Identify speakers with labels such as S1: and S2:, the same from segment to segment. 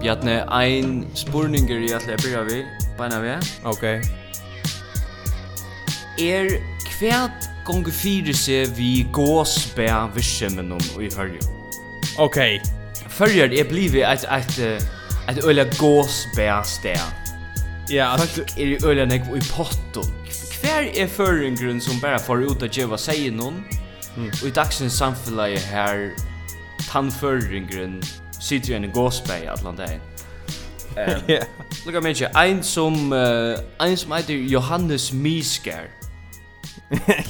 S1: Bjarne, ein spurningur i atle byrja vi, beina vi.
S2: Ok.
S1: Er kvært gongu fyrir seg vi gåsbæ vissemennom i hørju.
S2: Ok.
S1: Førjar er blivi eit eit eit øyla gåsbæ stær.
S2: Ja,
S1: Folk er i øyla nekv i potto. Hver er føringrunn som bara får ut at djeva seg noen? Mm. Og i dagsins samfellegi her tannføringren sitter jo en gåsbæg allan dagen. Um,
S2: yeah.
S1: Lukka mykje, ein som, uh, ein som heter Johannes Miskær.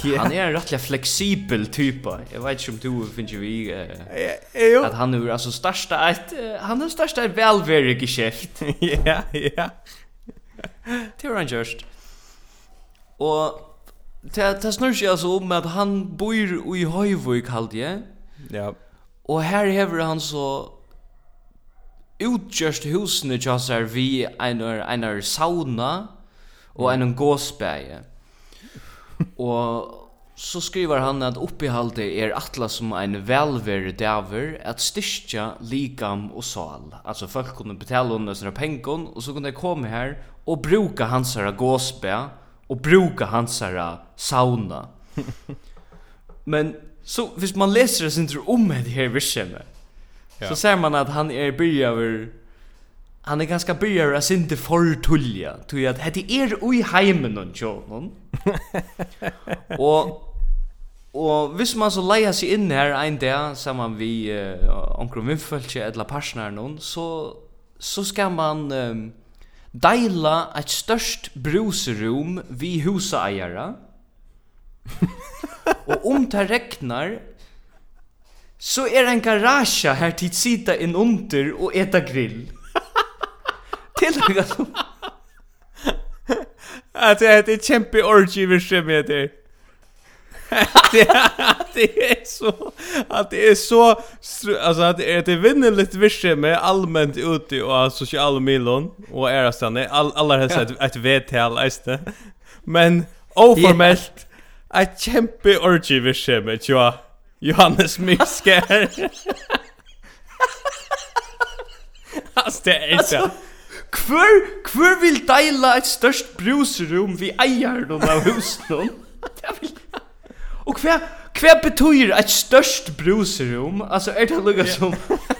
S1: yeah. Han er en rettelig fleksibel type. Jeg vet ikke om du finner vi uh,
S2: yeah,
S1: at han er altså størsta et, uh, han er størsta et velvære geskjeft.
S2: Ja, ja.
S1: Det var han gjørst. Og det det snurrar sig alltså om att han bor i Høyvøk halt ja.
S2: Ja.
S1: Och här häver han så utgjørst husene tjassar vi einar, einar sauna og einar gåsbæge. og så skriver han at oppihaldet er atla som ein velver daver at styrkja likam og sal. Altså folk kunne betale under sina pengon og så kunne de komme her og bruka hansara gåsbæge och bruka hans här sauna. Men så hvis man läser det sin om det här versen
S2: ja.
S1: så ser man att han är börjar över han är ganska börjar att inte för tulja tror att det är oj hemmen och så och Og hvis man så leier seg inn her ein dag sammen vi uh, omkring vinfølse eller personer noen, så, så skal man um, deila eit størst bruserum vi husaeiere. og om det regnar så er ein garasje her tid sita inn under og eta grill. Til som...
S2: Alltså det är ett kämpe orgy vi ser med det det, det är så att det är så alltså att det är det vinner lite visse med allmänt ute och sociala medien och är stanna all alla helst ett ett VTL äste. Men oformellt ett kämpe orgy visse med ju Johannes Misker. Alltså det är så.
S1: Kvör, kvör vill deila ett störst brusrum vi eier av husen. Det vill Og hva, hva betyr et størst bruserum. Altså, er det lugga som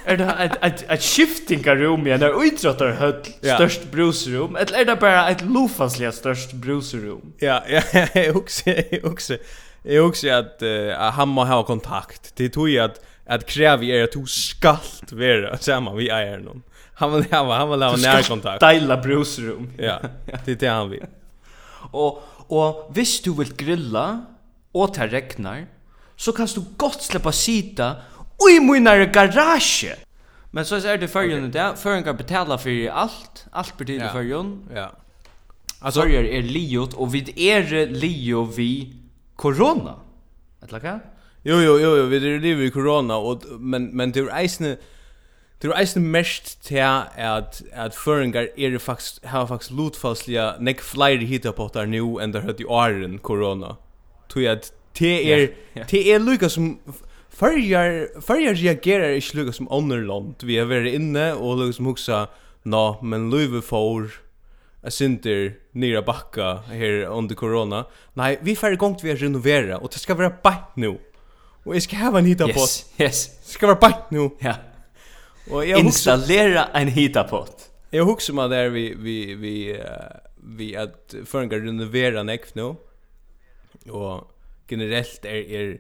S1: Er det et, ett ett shifting room igen där utrottar
S2: höll
S1: størst bruserum. Eller er det bara et lofaslig størst bruserum?
S2: Ja, ja, jag också också. Jag också att han må ha kontakt. Det tror jag att att kräva er att du skallt vara samman vi är någon. Han vill ha han vill ha närkontakt.
S1: Styla bruserum.
S2: Ja, det är det han vill.
S1: og, og hvis du vil grilla og det regnar, så kan du godt sleppa sita i munar garasje. Men så er det fyrjun okay. det, fyrjun kan betala fyrir alt, alt betyder
S2: det
S1: fyrjun.
S2: Ja.
S1: Altså, är er liot, og vid er lio vi korona. Etla hva?
S2: Jo, jo, jo, jo, vi er lio vi corona och men, men det är isne Det är isne mest tär att att at är det faktiskt har faktisk hit upp flere där nu enn der høyt i åren corona. Tog at
S1: te er,
S2: det är lukka som Førjar, førjar reagerar ikkje lukka som underland Vi har vært inne og lukka som huksa, na, men Louis får a synder nere backa her under corona Nei, vi får gongt vi har renovera, og det skal vara bænt nu. Og jeg skal hava en hitapot.
S1: Yes, yes.
S2: Det skal være bænt nu.
S1: Ja.
S2: Og jeg
S1: Installera en hitapott.
S2: Jeg huksa meg der vi, vi, vi, uh, vi at føringar renovera nekv nu och generellt är är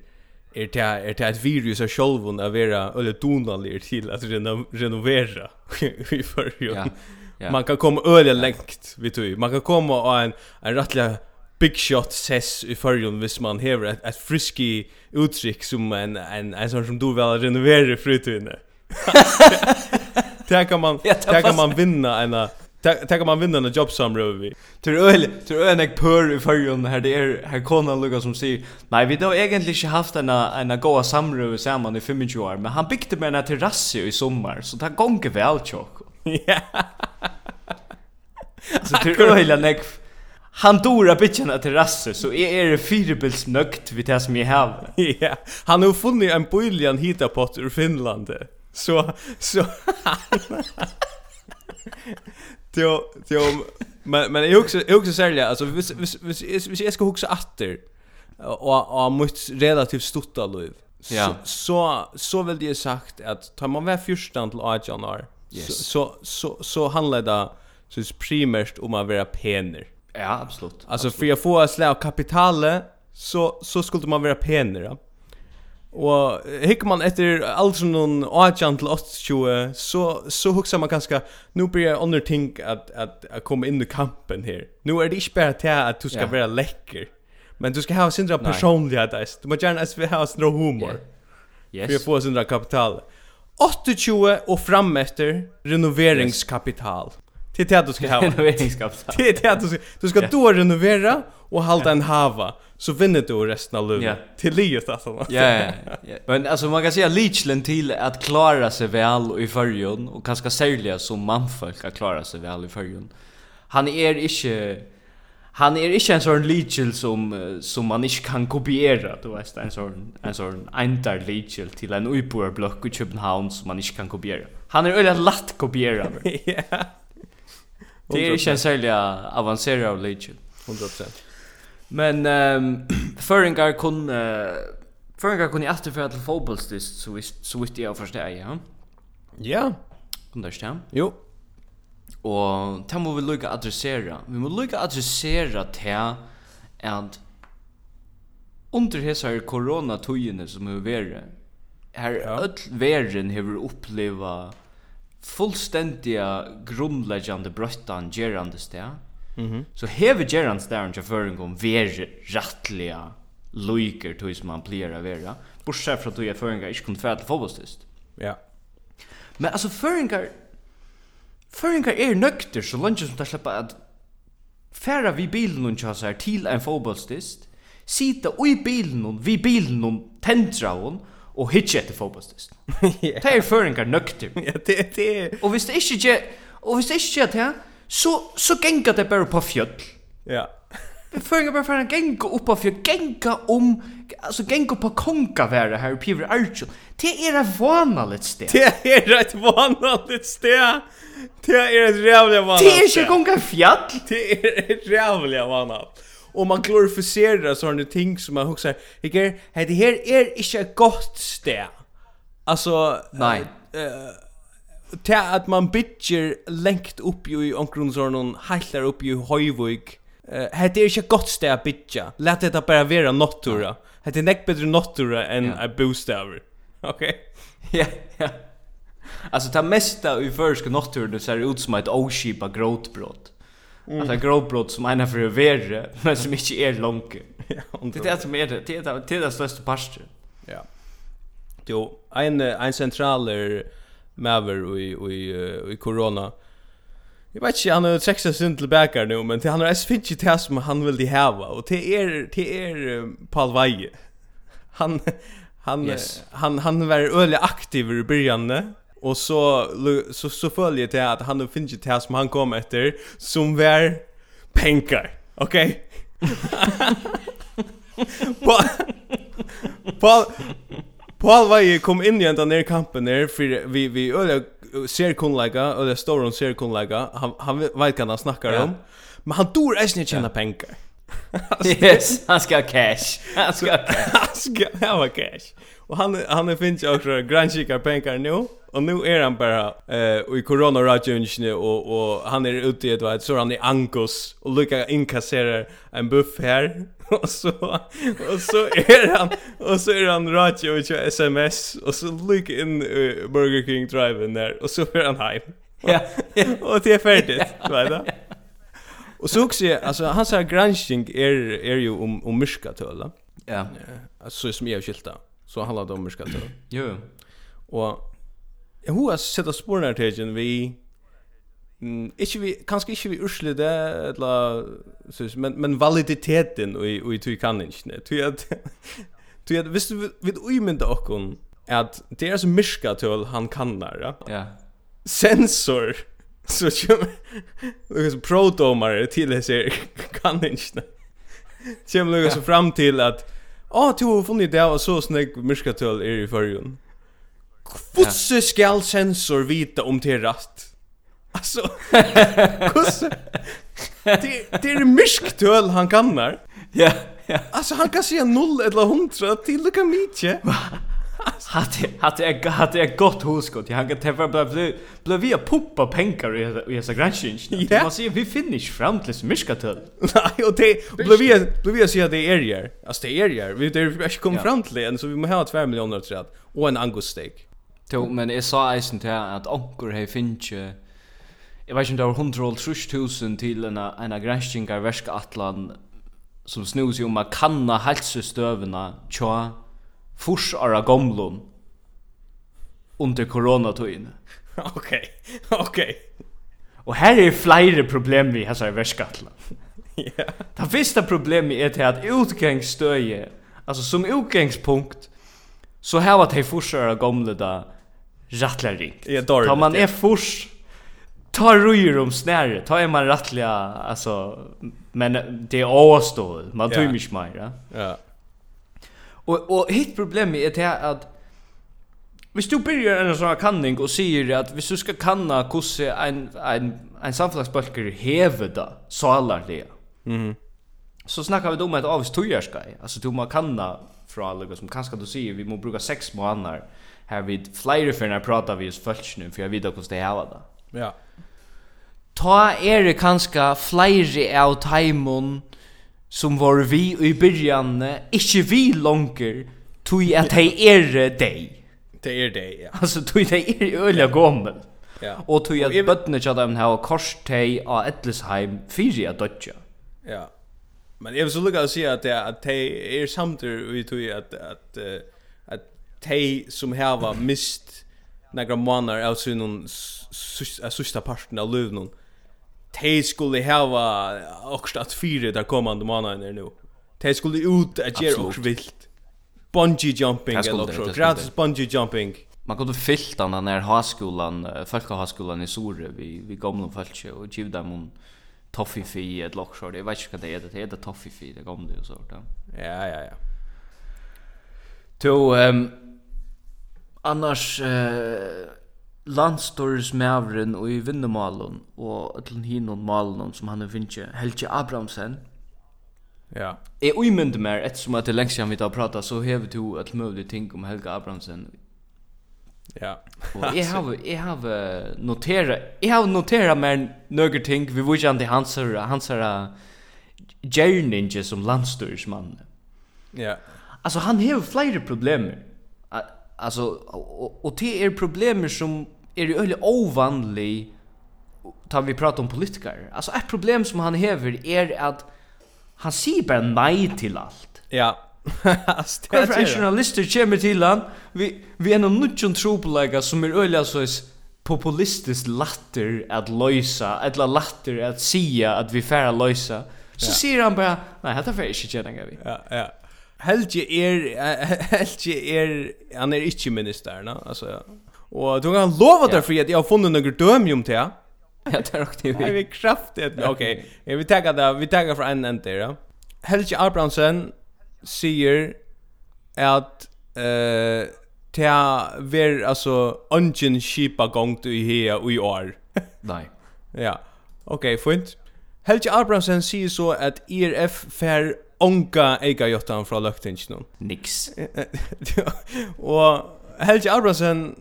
S2: är det är det ett virus av självon att vara eller donalir till att reno, renovera i förrjun.
S1: Ja.
S2: Man kan komma öle längt vid du. Man kan komma och en en rättliga big shot ses i förrjun hvis man har ett, ett frisky uttryck som en en en sån som du vill renovera frutvinne. Där kan man där kan man vinna en Tänk om man vinner en jobb som rör vi.
S1: Tror öl, tror öl en pör i förrjun här det är här kona Lucas som säger nej vi då egentligen inte haft en en goda samröv samman i 25 år men han byggde med en terrass i sommar så det gånger väl tjock.
S2: Ja.
S1: Så tror öl en Han dora bitchen att så är er det fyrbils nökt vid det som jag har.
S2: Ja, han har funnit en bojlian hita på ur Finland. Så så Jo, jo, men men jag också jag också sälja alltså vis vis vis jag ska huxa åter och och mot relativt stort liv.
S1: Ja.
S2: Så så vill det sagt att tar man väl första till Ajanar.
S1: Yes.
S2: Så så så handlar det så primärt om att vara pener.
S1: Ja, absolut.
S2: Alltså för jag får slå kapitalet så så skulle man vara pener. Ja? Og hikker man etter alderen noen 18 til 28, så, så hukser man kanskje, nu blir jeg under ting at, at, at komme inn i kampen her. Nu er det ikke bare til at du skal
S1: ja.
S2: være lekker, men du skal ha
S1: sindra
S2: personlighet, du må gjerne ha sin humor, yeah.
S1: yes.
S2: for å få sin kapital. 28 og fram etter renoveringskapital. Yes. Det det du ska ha. Det är det du ska. Du ska då renovera och hålla en hava så vinner du resten av livet.
S1: Yeah.
S2: Till livet alltså.
S1: Ja, ja, ja. Men alltså man kan säga Leachland till att klara sig väl i förrjun och kanske sälja som manfolk att klara sig väl i förrjun. Han är inte han är inte en sån Leachel som som man inte kan kopiera, du vet, en sån en sån enter Leachel till en uppor block i Köpenhamn som man inte kan kopiera. Han är öligen lätt kopiera.
S2: Ja.
S1: Det är inte en sälja avancerad Leachel.
S2: 100%.
S1: Men ehm Föringar kun Föringar kun i efter för att fotbollstist så visst så visst jag förstår ja.
S2: Ja.
S1: Kun där stäm.
S2: Jo.
S1: Och det må vi lukka adressera. Vi må lukka adressera till att under hessar coronatøyene som er vere, her
S2: ja.
S1: öll veren hefur uppleva fullstendiga grundleggjande brøttan gerande sted,
S2: Mm.
S1: Så hever Gerrans stæren til føringen ver rattliga loiker tog som han plier å vera. Bortsett fra tog jeg føringar ikke kunne fære til fotballstyst.
S2: Ja.
S1: Men altså føringer, føringer er nøkter så langt som det slipper at fære vi bilen og kjøs her til en fotbollstist sita i bilen og vi bilen og tentra av og hitje etter fotbollstist. Det er føringer nøkter.
S2: ja, det, det.
S1: Og hvis det ikke, og hvis det ikke er det, så, så gänga det bara på fjöll.
S2: Ja.
S1: Vi føringer bare for gänga upp på fjöll, gänga om, alltså gänga på kongaværet här i Piver Arjun. Det är ett vanligt steg.
S2: Det är ett vanligt steg. Det är ett rævlig vanligt
S1: Det är
S2: ju
S1: konka fjäll.
S2: Det är ett rævlig vanligt Och man glorificerar sånne ting som man huxar. ikke, det här är inte ett gott steg. Alltså
S1: nej.
S2: Uh, uh, till att man bitcher längt upp ju i omkring sån hallar upp ju höjvik. Eh det är inte gott stä att bitcha. Låt det bara vara nottura. Hade näck bättre nottura än
S1: yeah.
S2: a booster. Okej. Okay?
S1: ja, ja. Alltså ta mesta i förska nottur det ser ut som ett oskipa gråtbrott. Mm. Alltså gråtbrott som ena för värre men som inte är långt.
S2: ja,
S1: det är det som är det. Det är det, det, är det största passet.
S2: Ja. Jo, en en centraler Maver i, i, i corona. Jag vet inte, han har trekt sig sin tillbaka nu, men han har ens finns det som han vill häva. Och det är, det är Paul Weige. Han, han,
S1: yes.
S2: han, han var öliga aktiv i början. Och så, så, så följer det att han har inte det som han kom efter, som var pengar. Okej? Okay? Paul, Paul, Paul Vai kom in i den där kampen där för vi vi öliga ser kunlaga och det står om ser kunlaga. Han han vet kan han snackar
S1: ja.
S2: om. Men han dor är inte tjäna pengar.
S1: yes, han ska ha cash. Han ska ha cash.
S2: han ska ha cash. Och han han är finns också grandkikar pengar nu. Och nu är han bara eh i corona rajunjne och och han är ute i ett vet så han är ankos och lukka inkassera en buff här och så och så är han och så är han radio och kör SMS och så lyck in uh, Burger King driven där och så är han hem.
S1: Ja.
S2: och det är färdigt, va då? Och så också alltså han här grunching är är ju om om myska tölla.
S1: Ja.
S2: Alltså som jag skilta. Så handlar det om myska tölla.
S1: Jo.
S2: Och jag har sett att spårna till vi Mm, ikke vi, kanskje ikke vi ursle det, eller, synes, men, men validiteten i, i tog kan ikke. Tog at, tog at, hvis du vil uimynda okkon, at det er så myrka til han kan der, ja?
S1: Ja.
S2: Sensor, så kommer, lukkar så prodomare til det ser kan ikke. Kommer lukkar så fram til at, å, oh, du har funnet det, og så snakk myrka til er i fyrjun. Hvordan skal sensor vita om det er rett? Alltså, kus. Det det är mysktöl han kannar.
S1: Ja, ja.
S2: Alltså han kan säga 0 eller 100 till lika mycket.
S1: Hade hade jag hade jag gott huskot. Han kan tävla bla bla vi via pumpa pengar i i så granchen.
S2: Ja.
S1: Man ser vi finish fram till myskatöl.
S2: Nej, och det bla via bla via så det är ju. Alltså det är ju. Vi det är
S1: kom
S2: fram till en så vi måste ha 2 miljoner tror jag. Och en angus steak.
S1: Jo, men jag sa eisen til at onkur hei finnje jag vet inte över 100 till en en granskningar värska atlan som snus ju om att kanna hälsostövna tja forsara gamlon under coronatiden.
S2: Okej. Okej.
S1: Okay. Och här är flera problem vi har så värskatla.
S2: Ja.
S1: Det första problemet är att utgångsstöje, alltså som utgångspunkt så här var det forsara gamla där rattlar ringt.
S2: Ja,
S1: då man är fors ta rujer om snäre, Ta är man rattliga, alltså men det är avstå. Man tror mycket mer. Ja. Och och hitt problem är det att Hvis du byrjar en sån här kanning och säger att hvis du ska kanna hur en, en, en samfunnsbalker hever det salarlige, mm
S2: -hmm.
S1: så snackar vi då om ett avvis tøyerskei. alltså du må kanna från alla som kanske du säger vi må bruka sex månader här vid flera för när pratar vi vi hos nu för jag vet hvordan det hever det.
S2: Ja
S1: ta er det kanskje flere av taimon som var vi i byrjan, ikkje vi longer, tog at de er deg.
S2: Det er dei, ja.
S1: Altså, tog de er øyla gommel.
S2: Ja.
S1: Og tog at bøttene tja dem hava kors hei av Etlesheim fyri at dødja.
S2: Ja. Men jeg vil så lukka å si at, at hei er samtur i tui at, at, at de som hava mist negra månader av sin sista parten av løvnum de skulle hava också att fyra där kommande månader nu. De skulle ut att göra också vilt. Bungee jumping eller också. Gratis bungee jumping.
S1: Man kunde fyllt den när högskolan, folkhögskolan i Sore vi vi gamla folk och giv dem en toffee fi ett lockshort. Jag vet inte vad det är, det heter toffee fi det gamla och sånt. Ja,
S2: ja, ja.
S1: Då ehm annars eh landstorismævren og i vinnumalen og öllun hinum malen som han finnje Helge Abrahamsen.
S2: Ja.
S1: Er uimyndi mer ett som lengst längst vi har pratat så hever du att möjliga ting om Helge Abrahamsen.
S2: Ja.
S1: Og jag har jag har notera jag har notera mer några ting vi vill inte hans hans Jerninge som landstorismann.
S2: Ja.
S1: Alltså han har flera problem. Alltså och, och det är problem som är det öle ovanlig tar vi prata om politiker. Alltså ett problem som han häver är att han säger bara nej till allt.
S2: Ja. Alltså det är
S1: journalister kommer till han. Vi vi är någon nutjon tropelägga som är öle så populistisk latter att lösa, eller latter att säga att vi färra lösa. Så
S2: ja.
S1: säger han bara, nej, det är jag inte känna vi.
S2: Ja, ja. Helge er Helge er han är ikkje minister, no? ja Og du kan lova dig för at jeg har funnet några döm om det.
S1: Ja, det är också
S2: det. Vi kraftigt. Okej, vi tar det. Vi tar fra en ända. Ja. Helge Abrahamsen säger att eh ta ver altså, ungen skipa gongt i hea og i år.
S1: Nej.
S2: Ja. Okej, fint. Helge Abrahamsen sier så at IRF fer onka eiga jottan fra løgtingsen.
S1: Nix.
S2: og Helge Abrahamsen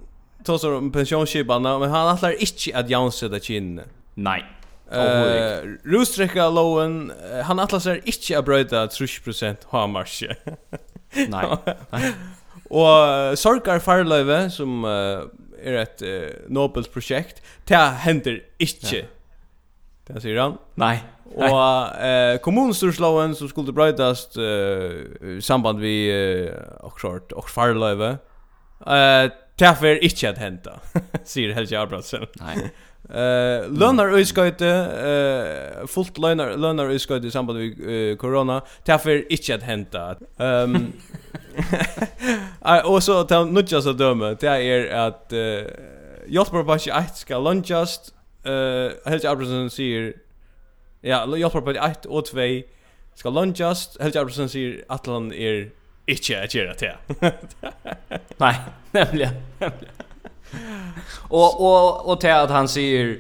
S2: tar om pensionsskiparna men han atlar ikkje at Jansen kinne.
S1: Nej.
S2: Eh, Rustrecka Lowen, han atlar seg ikkje at brøyta 30% ha
S1: marsje.
S2: Nej. uh, Sorgar Farløyve, som uh, er et uh, nobelt projekt, det hender ikkje. Ja. Det sier han.
S1: Nej.
S2: Og eh kommunstyrelsen som skulle brøydast eh i samband vi eh och klart och Farlöve. Eh Det ikkje at henta, sier Helge Abrahamsen.
S1: Nej.
S2: Eh lönar utskjøte eh fullt lönar lönar utskjøte i samband med corona därför inte att hända. Ehm og så ta nudja så døme, det er at eh Jotbarbashi 1 skal lunchast eh Helge Abrahamsen säger ja Jotbarbashi 1 och 2 ska lunchast Helge Abrahamsen säger att han är inte att göra det.
S1: Nej, nämligen. nämligen. och och och till att han säger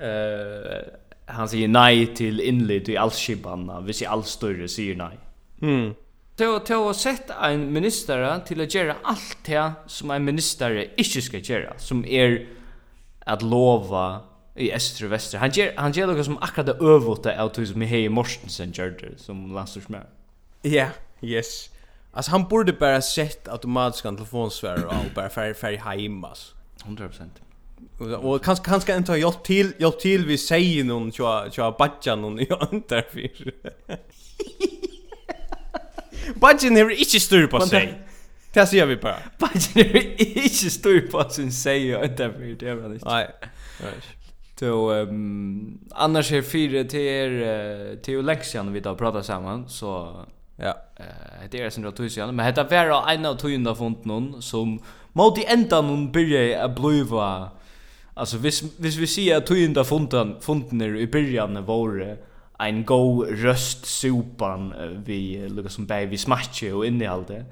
S1: eh han säger nej till inlid i allskipanna, hvis i allt större säger nej.
S2: Mm.
S1: Til, til å sette en minister til å gjøre alt det som en minister ikke skal gjøre, som er at lova i öster og Vestre. Han gjør, han gjør noe som akkurat det øvete av det som Hei Mortensen det, som landstorsmär.
S2: Ja, yeah, yes. Alltså han borde bara sett automatiska telefonsvärare och bara färg färg hem alltså.
S1: 100%.
S2: Och, och kanske kanske inte har hjälpt till hjälpt till vi säger någon tja tja batcha någon i interfyr. Batchen är inte styr på sig. Det ser vi bara.
S1: Batchen är ikke stor på sin sig i interfyr det är väl inte.
S2: Nej.
S1: Så ehm annars är fire till er till läxan vi da prata samman så
S2: Ja.
S1: Eh, det är sen då tusen men hetta var en av tujunda fund någon som mot i ändan någon börja att bluva. Alltså vis vis vi ser att tujunda funden funden i början våre en go röst sopan vi lukar som bäj vi smatche och inne allt det.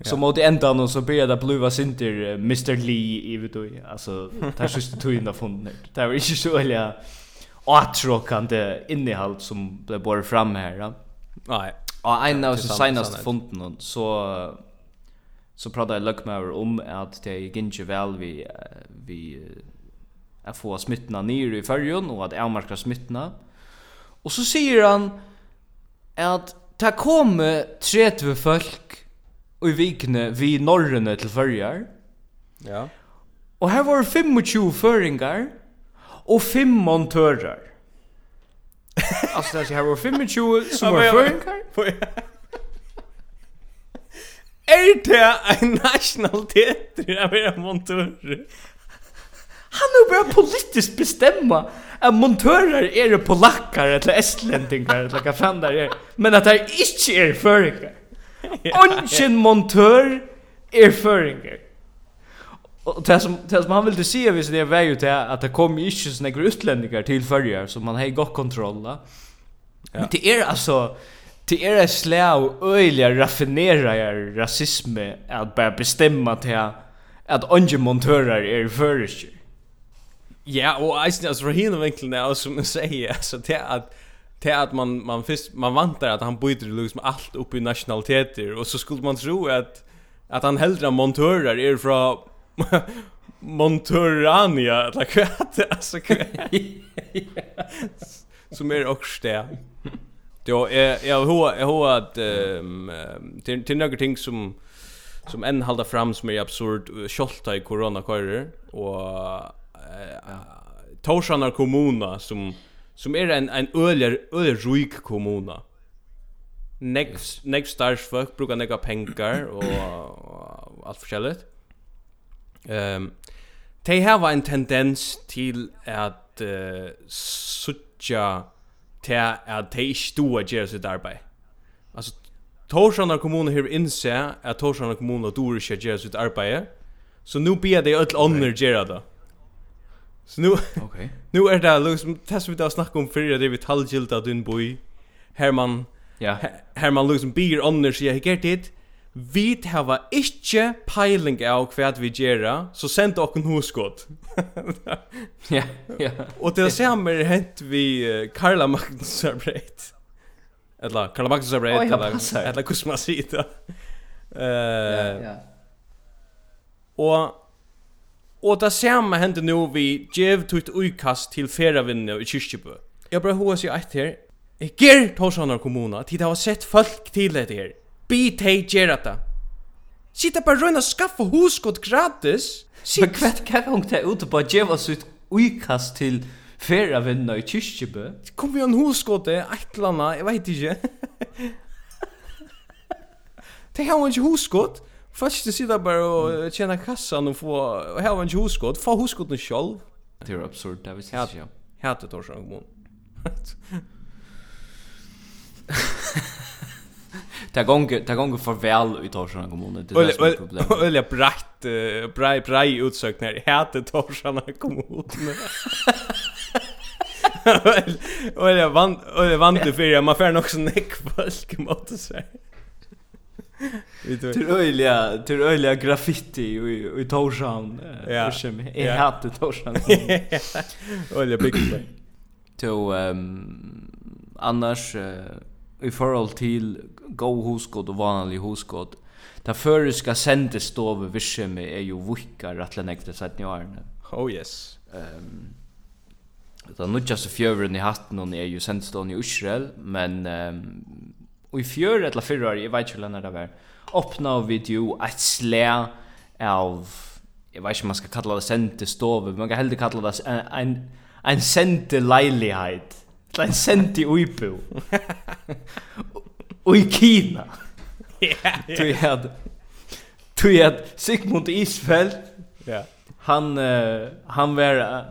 S1: Så mot i ändan och så började det bluva synter Mr Lee i vet du. Alltså där sist tujunda funden. Det var inte så eller åtrokande innehåll som blev bara fram här. Ja.
S2: Nej.
S1: Ja, en av de senaste funden så så pratade jag luckmöver om att det gick inte väl vi vi att få smittna ner i färjan och att avmarka smittna. Och så säger han att det kommer 30 folk i vikne vi norrene till färjar.
S2: Ja.
S1: Och här var 25 föringar och 5 montörer. Alltså det här var 25 som var för.
S2: Är det en national teater jag menar montörer?
S1: Han har börjat politiskt bestämma att montörer är det polackar eller estlänningar eller vad fan där är. Men att det här inte är föringar. Ongen montör är föringar. Och det som det som han ville se visst det var ju till att det kom ju inte såna utlänningar till förrjar som man har gott kontroll va. Ja. Men det är alltså det är ett slä öliga raffinera rasism att bara bestämma till att onge montörer är förrjar.
S2: Ja, och alltså alltså Rahin vinkeln også som jeg säger alltså det att till att man man först man vantar att han byter liksom allt upp i nationaliteter och så skulle man tro att att han hellre montörer är från Monturania eller kvätt alltså som är också det. Jo, jag jag har jag har att ehm till till några ting som som än hålla fram som är absurd skölta i corona körer och Torsanar kommuna som som är en en öler rik kommuna. Next next stars folk brukar neka pengar och allt förskälligt. Ehm Tei hava en tendens til at uh, sucha til at tei ikke stod at gjøre sitt arbeid. Altså, Torsjana kommune har innse at Torsjana kommune dår ikke at gjøre sitt arbeid, så nu ber de öll ånder okay. gjøre det. Så nu,
S1: okay.
S2: nu er det liksom, det som vi da snakket om før, det er vi talgilda din boi, her man,
S1: yeah.
S2: her, her man liksom ber ånder sier, hei gert dit, vi hava ikkje peiling av hva vi gjerra, så senda okken hoskot.
S1: ja, ja.
S2: Og det samme er hent vi Karla Magnusar breit. Eller Karla
S1: Magnusar breit,
S2: eller, eller hvordan man sier det. Uh,
S1: ja, ja.
S2: Og Og det samme hendte nå vi gjev tutt uikast til feravinne i Kyrkjebø. Jeg bare hoa seg eit her. Ger Torsanar kommuna, tid hava sett folk til dette her. Be tei gera ta. Sita bara røyna skaffa húskot gratis.
S1: Men kvætt kvætt hong ta ute på djeva sitt uikast til fyrra vinna i kyrkjebø.
S2: Kom vi an húskote, eitlana, jeg veit ikkje. Det har ikke húskot. Først sitter bare og tjena kassan og få, og har ikke húskot, få húskoten sjálv.
S1: Det er absurd, det visst ikke.
S2: Hætet årsang, mon.
S1: Det gånger det gånger för väl i Torsarna kommun. Det är ett problem.
S2: Eller brett bra bra utsökt när heter Torsarna kommun. Och jag vann och jag vann det för man får nog så nick folk mot sig.
S1: Till öliga till öliga graffiti i i Torshavn.
S2: Ja.
S1: Jag hade
S2: Torshamn. Öliga big play.
S1: Till ehm annars i förhåll till go huskot og vanlig huskot. Ta føreska sendestove virseme er jo vikkar at lenekta sætni årene.
S2: Oh yes.
S1: Ehm Det nu just fjøren i hatten og er jo sendstående i Israel, men um, og i fjør eller fyrre år, jeg vet ikke hvordan det var, oppnå vi jo et slæ av, jeg vet ikke om man skal kalla det sendestove, men man kan heller kalla det en, en, en sendeleilighet. Det er en sende i uipo. i Kina. Tui had Tui had Sigmund Isfeld.
S2: Ja.
S1: Han uh, han var uh,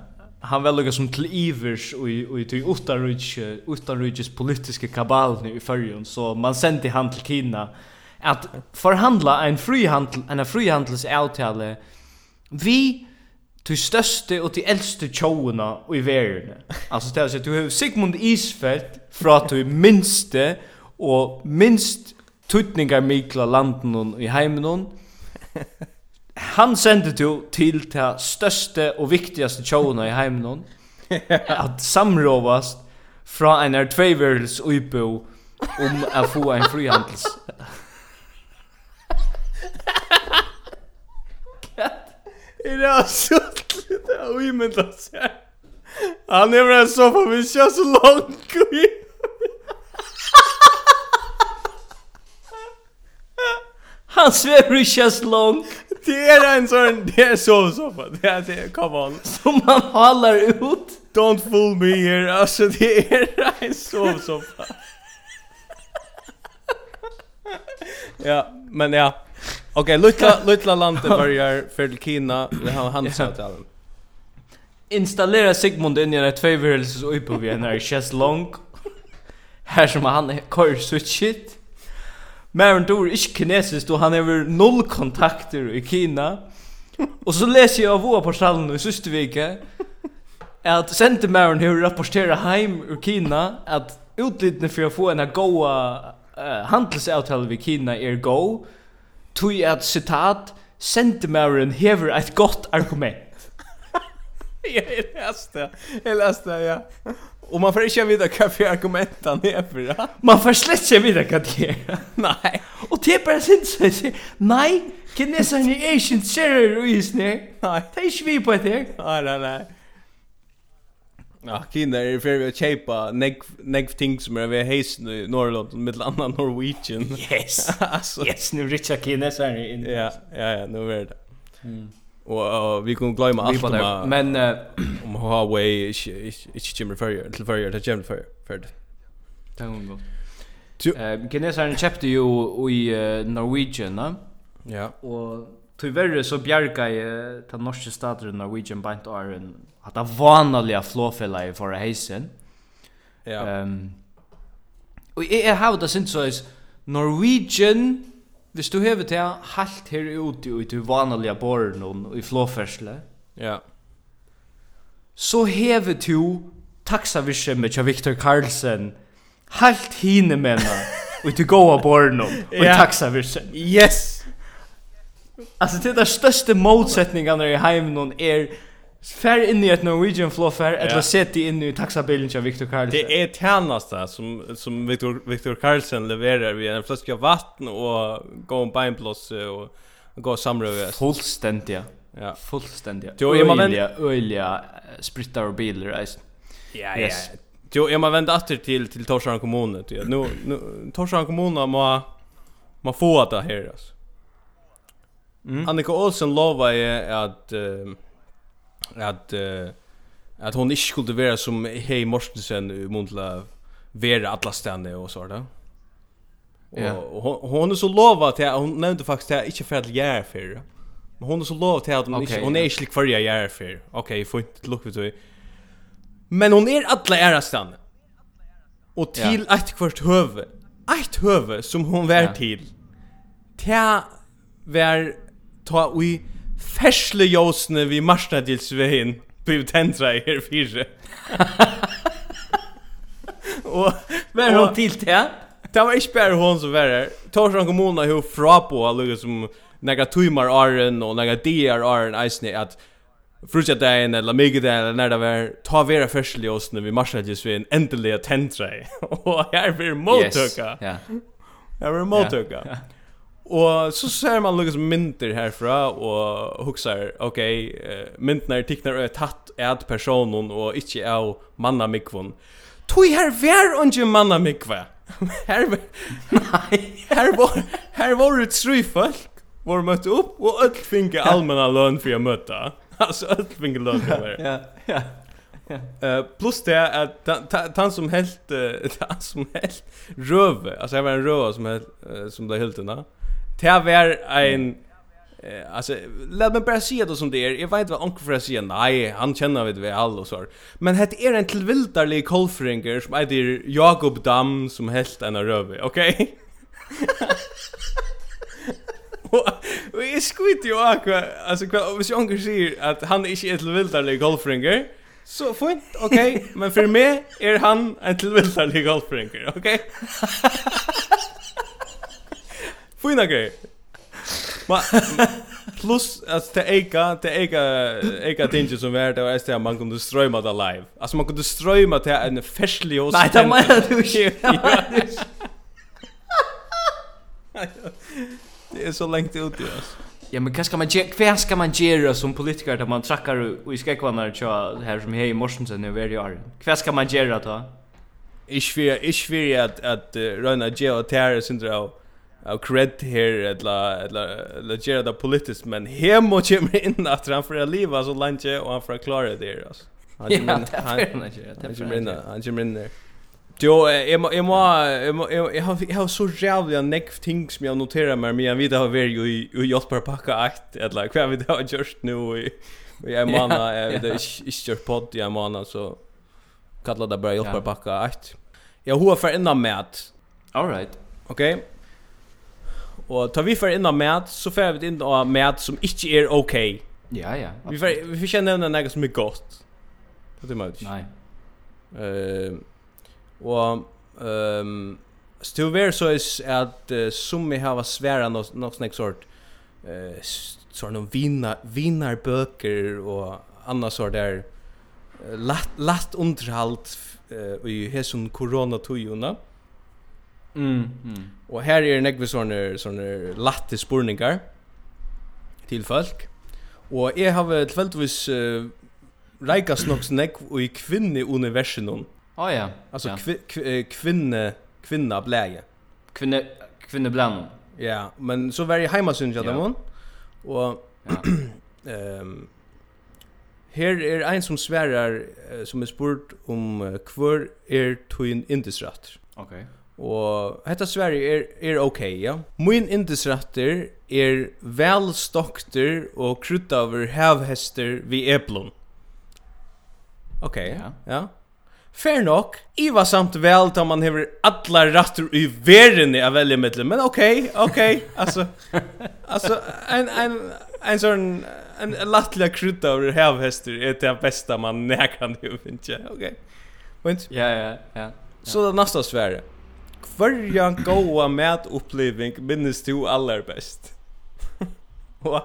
S1: han var lukka som til ivers og i tui utanrujtje utanrujtjes politiske kabalne i Førjun så man sendte han til Kina at forhandla en frihandel en frihandels avtale vi tui største og tui eldste tjåuna i verden altså det er at du har Sigmund Isfeld fra tui minste og minst tutningar mikla landen i heimen han sendte du til det største og viktigaste tjåna i heimen at samråvast fra en er tveiverels uibo om å få en frihandels
S2: Er det så det av imendla seg? Han er vel så sofa, vi kjør så langt
S1: Han svever i chestlong.
S2: Det är en sån, det är så soffa. Det är det, come on.
S1: Som man hallar ut.
S2: Don't fool me here. Alltså det är en sovsoffa. ja, men ja. Okej, okay, lilla landet börjar för Kina. Det har han sagt.
S1: Installera Sigmund in i det tvåvärelses uppe vid när chest long. Här som han kör switchit. Maren Dor ikke kinesisk, og han har null kontakter i Kina. Og så leser jeg av våre portalen i siste vike, at sendemæren har rapporteret heim ur Kina, at utlidene for å få en goa uh, handelsavtale ved Kina er go, tog at, sitat, sendemæren hever et godt argument.
S2: jeg leste det, jeg leste ja. Och man får inte veta vad för argumenten är för det.
S1: Man får slett inte veta vad det är.
S2: Nej.
S1: Och det är bara sin nej, kineserna är inte intresserade av isen här.
S2: Nej.
S1: Det är inte vi på det här.
S2: Nej, nej, nej. Ja, Kina är för att köpa negv ting som är vid heisen i Norrland med annan Norwegian.
S1: Yes.
S2: alltså.
S1: Yes, nu richa kineserna in.
S2: Ja, ja, ja, nu är det. Mm. Och uh, vi kommer glömma allt om
S1: men uh,
S2: om Huawei inte Jimmy Ferrier till Ferrier till Jimmy Ferrier för det.
S1: Tack
S2: gott.
S1: Eh kinesaren köpte ju i Norwegian, va?
S2: Ja.
S1: Och tyvärr så bjärka i den norska staten Norwegian bant Iron att det vanliga flåfälla i förra heisen.
S2: Ja.
S1: Ehm um, Och jag har det syns så Norwegian Hvis du hever til halt her ute i du vanlige borren og i flåfersle,
S2: ja.
S1: så hever du taxavirsemmet til Victor Carlsen halt hine menna og til goa borren og i taxavirsemmet.
S2: Yes!
S1: Alltså det där största motsättningarna i heimen är Fær inn i et Norwegian flåfær, eller
S2: ja.
S1: sett inn i taxabilen til Victor Carlsen.
S2: Det er tjeneste som, som Victor, Victor Carlsen leverer vid en flaske av vatten og gå en beinblås og gå samrøve.
S1: Fullstendig,
S2: ja.
S1: Fullstendig.
S2: Jo, jeg må
S1: vende... Øylige sprittar og biler, eisen.
S2: Ja, ja. Yes. Jo, jeg må vende atter til, til Torshavn kommune. Nå, nå, Torshavn kommune må, må få det her, altså.
S1: Mm.
S2: Annika Olsen lovar ju att uh, att uh, att hon inte skulle vara som Hey Mortensen mundla vara alla stanna och så där.
S1: Ja.
S2: Och hon, hon är så lovat att hon nämnde faktiskt att inte för att jag är för. Men hon är så lovat att hon
S1: okay,
S2: inte hon är inte för jag är för. Okej, får inte lucka ut. Men hon är alla ära stanna. Och till ett kvart höve. Ett höve som hon
S1: vär
S2: till. Yeah. Ta vär ta vi färsle josne vi marsnadilsveien på tentra i her fyrre. og,
S1: Vär hon till det?
S2: Det var ikke bare hon som var her. Torsdagen kommuna hon fra på alle som några timmar åren og några diar åren eisne at Frutja dagen eller mig eller när det var ta vera färslig oss när vi marschade just vid en ändelig tentra och här blir motöka.
S1: Ja.
S2: Här blir motöka. Och så ser man Lucas mynter herfra och huxar okej okay, Mintner ticknar ett tatt ät personen och inte är manna mikvon. Tui här vær onge manna mikva. Her
S1: nej,
S2: här var här var det tre folk var møtt upp og öll finge allmänna lön för att möta. Alltså öll finge lön för.
S1: Ja, ja.
S2: Eh plus det är att han som helt han som helt röve, alltså jag var en röva som helt som det helt den där. Det var en eh alltså låt mig bara säga det som det är. Jag vet vad onkel för säga. nej, han känner vid alla och så. Men det är en tillvildarlig kolfringer som heter Jakob Dam som helt en röve, okej? Okay? Och jag skit ju akva. alltså om jag onkel säger att han är inte en tillvildarlig kolfringer. Så fint, okej, okay. men för mig är han en tillvildarlig golfringer, okej? Okay? Fina grej. Ma plus att det eka, det eka, eka tinge som är det och är man kunde strömma det live. Alltså man kunde strömma till en festlig och
S1: Nej, det menar du inte.
S2: Det är så långt ut ju alltså.
S1: Ja, men vad ska man göra? Vad ska man göra som politiker där man trackar och i skäckvarna tja här som här i Morsensen nu varje år? Vad ska man göra då?
S2: Ich will, ich will att, att uh, röna Geo och syndrom syndra av cred her eller eller eller gera det politiskt men hem och kommer in att han för att leva så länge och han för att klara det alltså. Han kommer in han kommer in där. Jo, jag må, jag må, jag må, jag har, jag har så jävla nekv ting som jag noterar mig, men jag vet har varit ju i Jotbar pakka akt, eller vad vi har gjort nu i, i en månad, jag vet inte, inte gjort podd i en månad, så kallar det bara
S1: Jotbar
S2: pakka akt. Jag har för innan med att...
S1: All right.
S2: Okej. Okay? Og tar vi för innan mat så får vi in av mat som inte är okej.
S1: Ja ja.
S2: Vi får vi får känna något som är gott. Det det mötet.
S1: Nej.
S2: Ehm uh, och ehm um, Stilver så is att uh, som vi har svära något något snack sort eh sort sån om vinar böcker och andra så där uh, last last underhalt uh, i hesson corona tojuna.
S1: Mm Mm.
S2: mm. Och här är det några såna såna latte spurningar till folk. Och jag har tvälltvis uh, reikas nok snäck i kvinne
S1: universum. Ah ja.
S2: Alltså
S1: ja.
S2: Kvi, kv, kvinne kvinna bläge.
S1: Kvinne kvinne bland.
S2: Ja, men så var det hemma syns
S1: jag
S2: dem. Och ehm här Her er ein som sverar som er spurt om uh, kvar er tuin indisratter.
S1: Okay.
S2: Og hetta Sverige er, er okay, ja. Min indisrætter er vel stokter og kryddaver havhester vi eplon. Okay, ja.
S1: ja.
S2: Fair nok. Iva samt vel tar man hever alla rattur i verden av välja mittlen. Men okej, okej. Alltså, alltså en, en, en sån en lattliga kryddaver hevhester är det bästa man näkan ju, inte? Okej. Okay.
S1: Ja, ja, ja.
S2: Så det nästa Sverige. Kvarjan goa matuppleving minnes du allar best. och,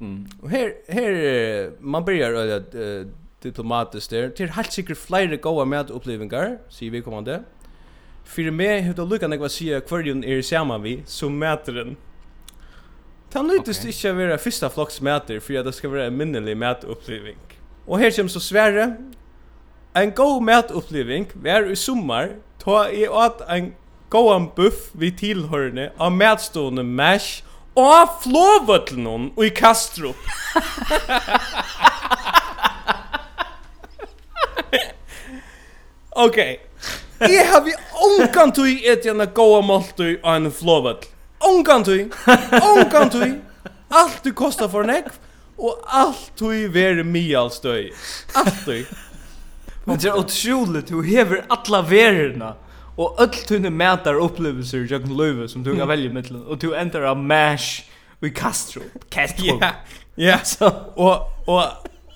S1: mm.
S2: och här, här, man börjar att uh, diplomatiskt där. Det helt sikkert flere goa matupplevingar, sier vi kommande. För mig hur det lukkar jag sier kvarjan er saman vi som mäteren. Ta
S1: nytest
S2: okay. vara være første flokks mæter, for det skal være en minnelig mætoppliving. Og her kommer så svärre. En god mætoppliving var i sommar ta i åt en goan buff vi tilhørende av medstående mash og flåvøtlen og i Kastrup. ok. Jeg har vi ongan tui et gjerne goa måltui av en flåvøtl. Ongan tui. Ongan tui. Alt du kostar for nekv. Og alt tui veri mialstøy. Alt tui.
S1: Men det er utroligt, du hever alla vererna och öll tunne mätar upplevelser jag kan löva som du kan välja mellan och du ändrar av mash vi Castro. Castro.
S2: Ja ja.
S1: Så
S2: och och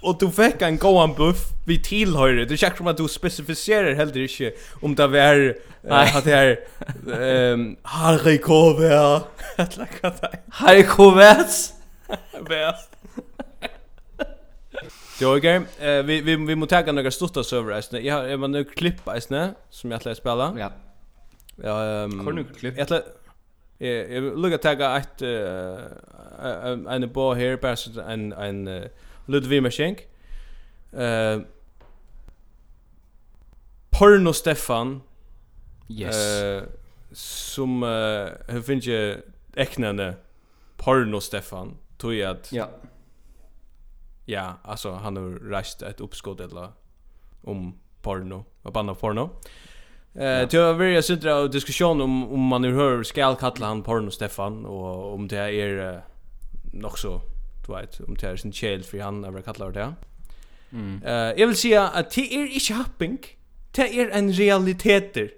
S2: och du fick en goan buff vi tillhör det checkar att du specificerar heller inte om det var att det är ehm Harry Kovac
S1: Harry Kovac
S2: Kovac Det var okej. Okay. Uh, vi vi vi måste ta några stutta server Jag har jag man nu klipp isne som jag läser spela.
S1: Ja.
S2: Ja, ehm.
S1: Um, Har nu klipp?
S2: Jag Jag jag lukar ta ett eh en bo här pass en en Ludvig Mashenk. Eh Porno Stefan.
S1: Yes.
S2: Eh som eh hur finns ju äknande Porno Stefan tror jag att
S1: Ja
S2: ja, alltså han har rest ett uppskott eller om porno, och banna porno. Eh,
S1: ja.
S2: det har varit en av diskussion om om man nu hör skall kalla han porno Stefan och om det är uh, nog så du vet om det är sin child för han över kallar det.
S1: Mm.
S2: Eh, jag vill säga att det är inte hopping. Det är en realiteter.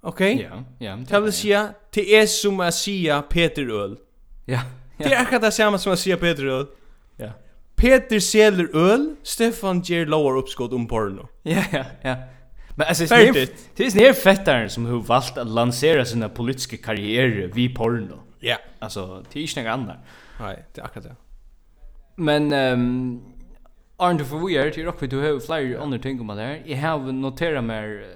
S2: Okej? Okay?
S1: Ja, ja.
S2: Det vill säga det är som att säga Peter Öl.
S1: Ja.
S2: Det är akkurat det samma som att säga Peter Öl. Peter säljer öl, Stefan ger lower uppskott om porno.
S1: Ja, ja, ja. Men alltså det är det är snär fettaren som har valt att lansera sina politiska karriärer vi porno.
S2: Ja. Yeah.
S1: Alltså det är inte något annat.
S2: Nej, det är akkurat det.
S1: Men ehm um, Arne for weird, are up to have flyer yeah. on the thing om det här. Jag har noterat mer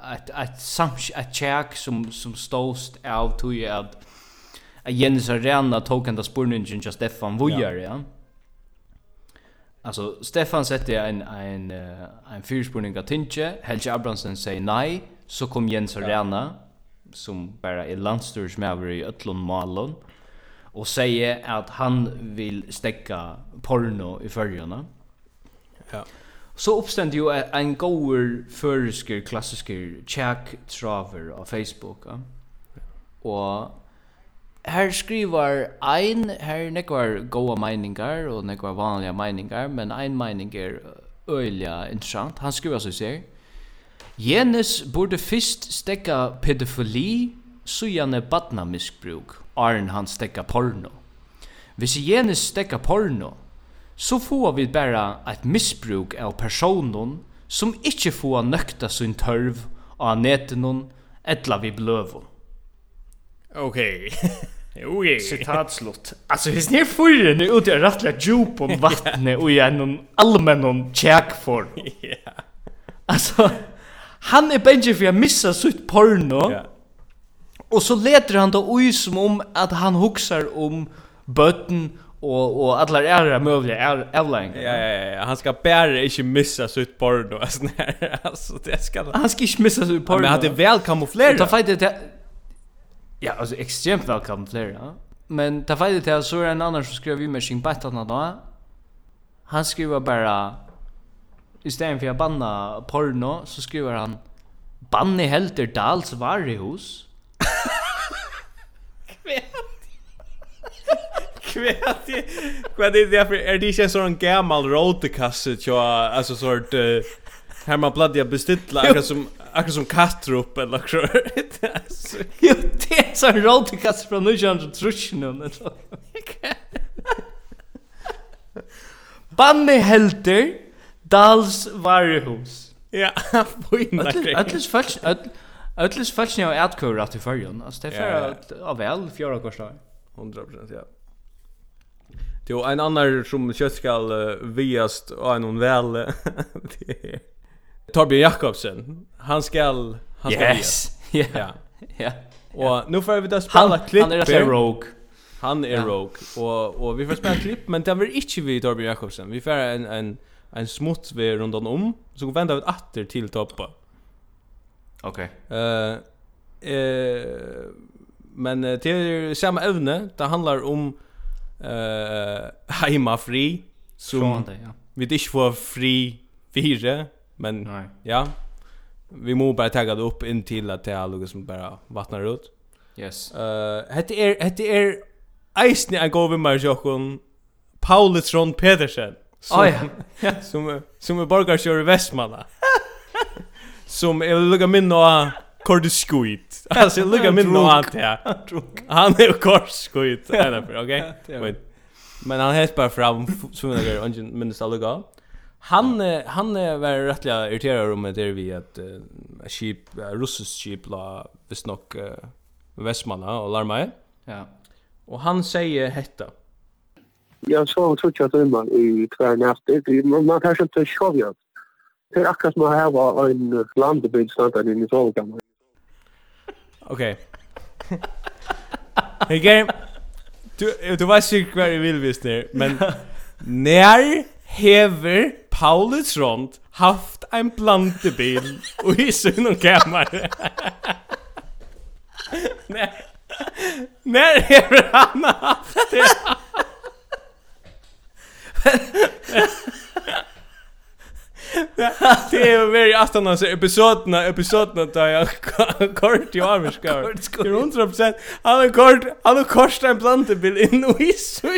S1: att att sams att check som som ståst av to you att Jens Arena tog den där spurningen just Stefan Vujar, ja. Alltså Stefan sätter en en en fyrspurning att tinche, Helge Abrahamsen säger nej, så kom Jens Arena som bara är landstyrsmävare i Ötlund Malon och säger att han vill stäcka porno i förjarna.
S2: Ja.
S1: Så uppstod ju en goer försker klassiker check traver av Facebook. Ja? Och Her skriver ein, her nekvar goa meiningar og nekvar vanliga meiningar, men ein meining er øyla interessant. Han skriver så ser. Jenes burde fyrst stekka pedofili, sujane badna misbruk, arn han stekka porno. Hvis Jenes stekka porno, så får vi bara ett missbruk av personen som ikkje får nøkta sin tørv av neten etla vi bløvun.
S2: Okej. Okej.
S1: Citat slut. Alltså det ni förren nu ut i rattla djup om vattnet och i en allmän checkform.
S2: Ja.
S1: Alltså han är bänge för att missa sitt porno.
S2: Ja.
S1: Och så leter han då ut som om att han huxar om bötten och och alla är möjliga är.
S2: Ja ja ja, han ska bara inte missa sitt porno alltså när alltså det ska han
S1: ska inte missa sitt porno.
S2: Men han hade väl
S1: kamouflerat.
S2: Ta
S1: fight det Ja, alltså extremt välkommen flera. Men ta fel till så är en annan som skrev vi med sin battarna då. Han skriver bara istället för att banna porno så skriver han Banne helter Dals varehus.
S2: Kvärt. Kvärt det är för är det inte sån gammal rotekasse tjå alltså sort Här man bladdiga bestilla akkurat som akkurat som kattrop eller så.
S1: Jo, det är så roll till kast från nu jag tror nu. Banne helter Dals varuhus.
S2: Ja, fina grej.
S1: Alls falsk, alls falsk när jag åtgår rätt i förrjun. Alltså det är för av väl fjärde korsar.
S2: 100% ja. Jo, en annan som kött skall uh, viast och en väl. Det Torbjörn Jakobsen. Han skall han ska
S1: Yes. Ja.
S2: Ja.
S1: ja.
S2: Och nu får vi då spela klipp.
S1: Han är så rogue.
S2: Han är
S1: ja.
S2: rogue och och vi får spela klipp men det blir inte vi Torbjörn Jakobsen. Vi får en en en smutt vi runt om så går vända ut åter till toppa.
S1: Okej. Okay.
S2: Eh uh, eh men uh, till samma ämne det handlar om eh heimafri som
S1: Från det, ja.
S2: vi det får fri fyra Men
S1: Nej.
S2: ja, vi må bara tagga det upp in till att det är något som bara vattnar ut.
S1: Yes.
S2: Eh, uh, hette är hette är Eisne en god vimmar Jokon Paulus Ron Pedersen. Som,
S1: oh, ja.
S2: som, som är borgarkör i Västmanna. som är lugga minna av kordiskuit. Alltså jag lugga minna av allt det Han är ju kordskuit. Okej? Okay? Men han helt bara fram som en grej. Ingen minns alla gav. Han han är väl rättliga irriterad om det vi att uh, sheep uh, russisk sheep la visst nog uh, västmanna och larma.
S1: Ja.
S2: Och han säger hetta.
S3: Jag såg att man i kvar nästa Man, man kanske inte såg jag. Det är akkurat som att ha var en landebygd standard i sovkammaren.
S2: Okej. Hej game. Du, du vet sikkert hva jeg vil visst men nær hever Pauli Trond haft en plantebil och i sin kammare. Nej. När är han haft det? Det är ju very aftan alltså episoderna episoderna där jag kort jag armar ska. Det är 100 han har kort han har kostat en plantebil in och i så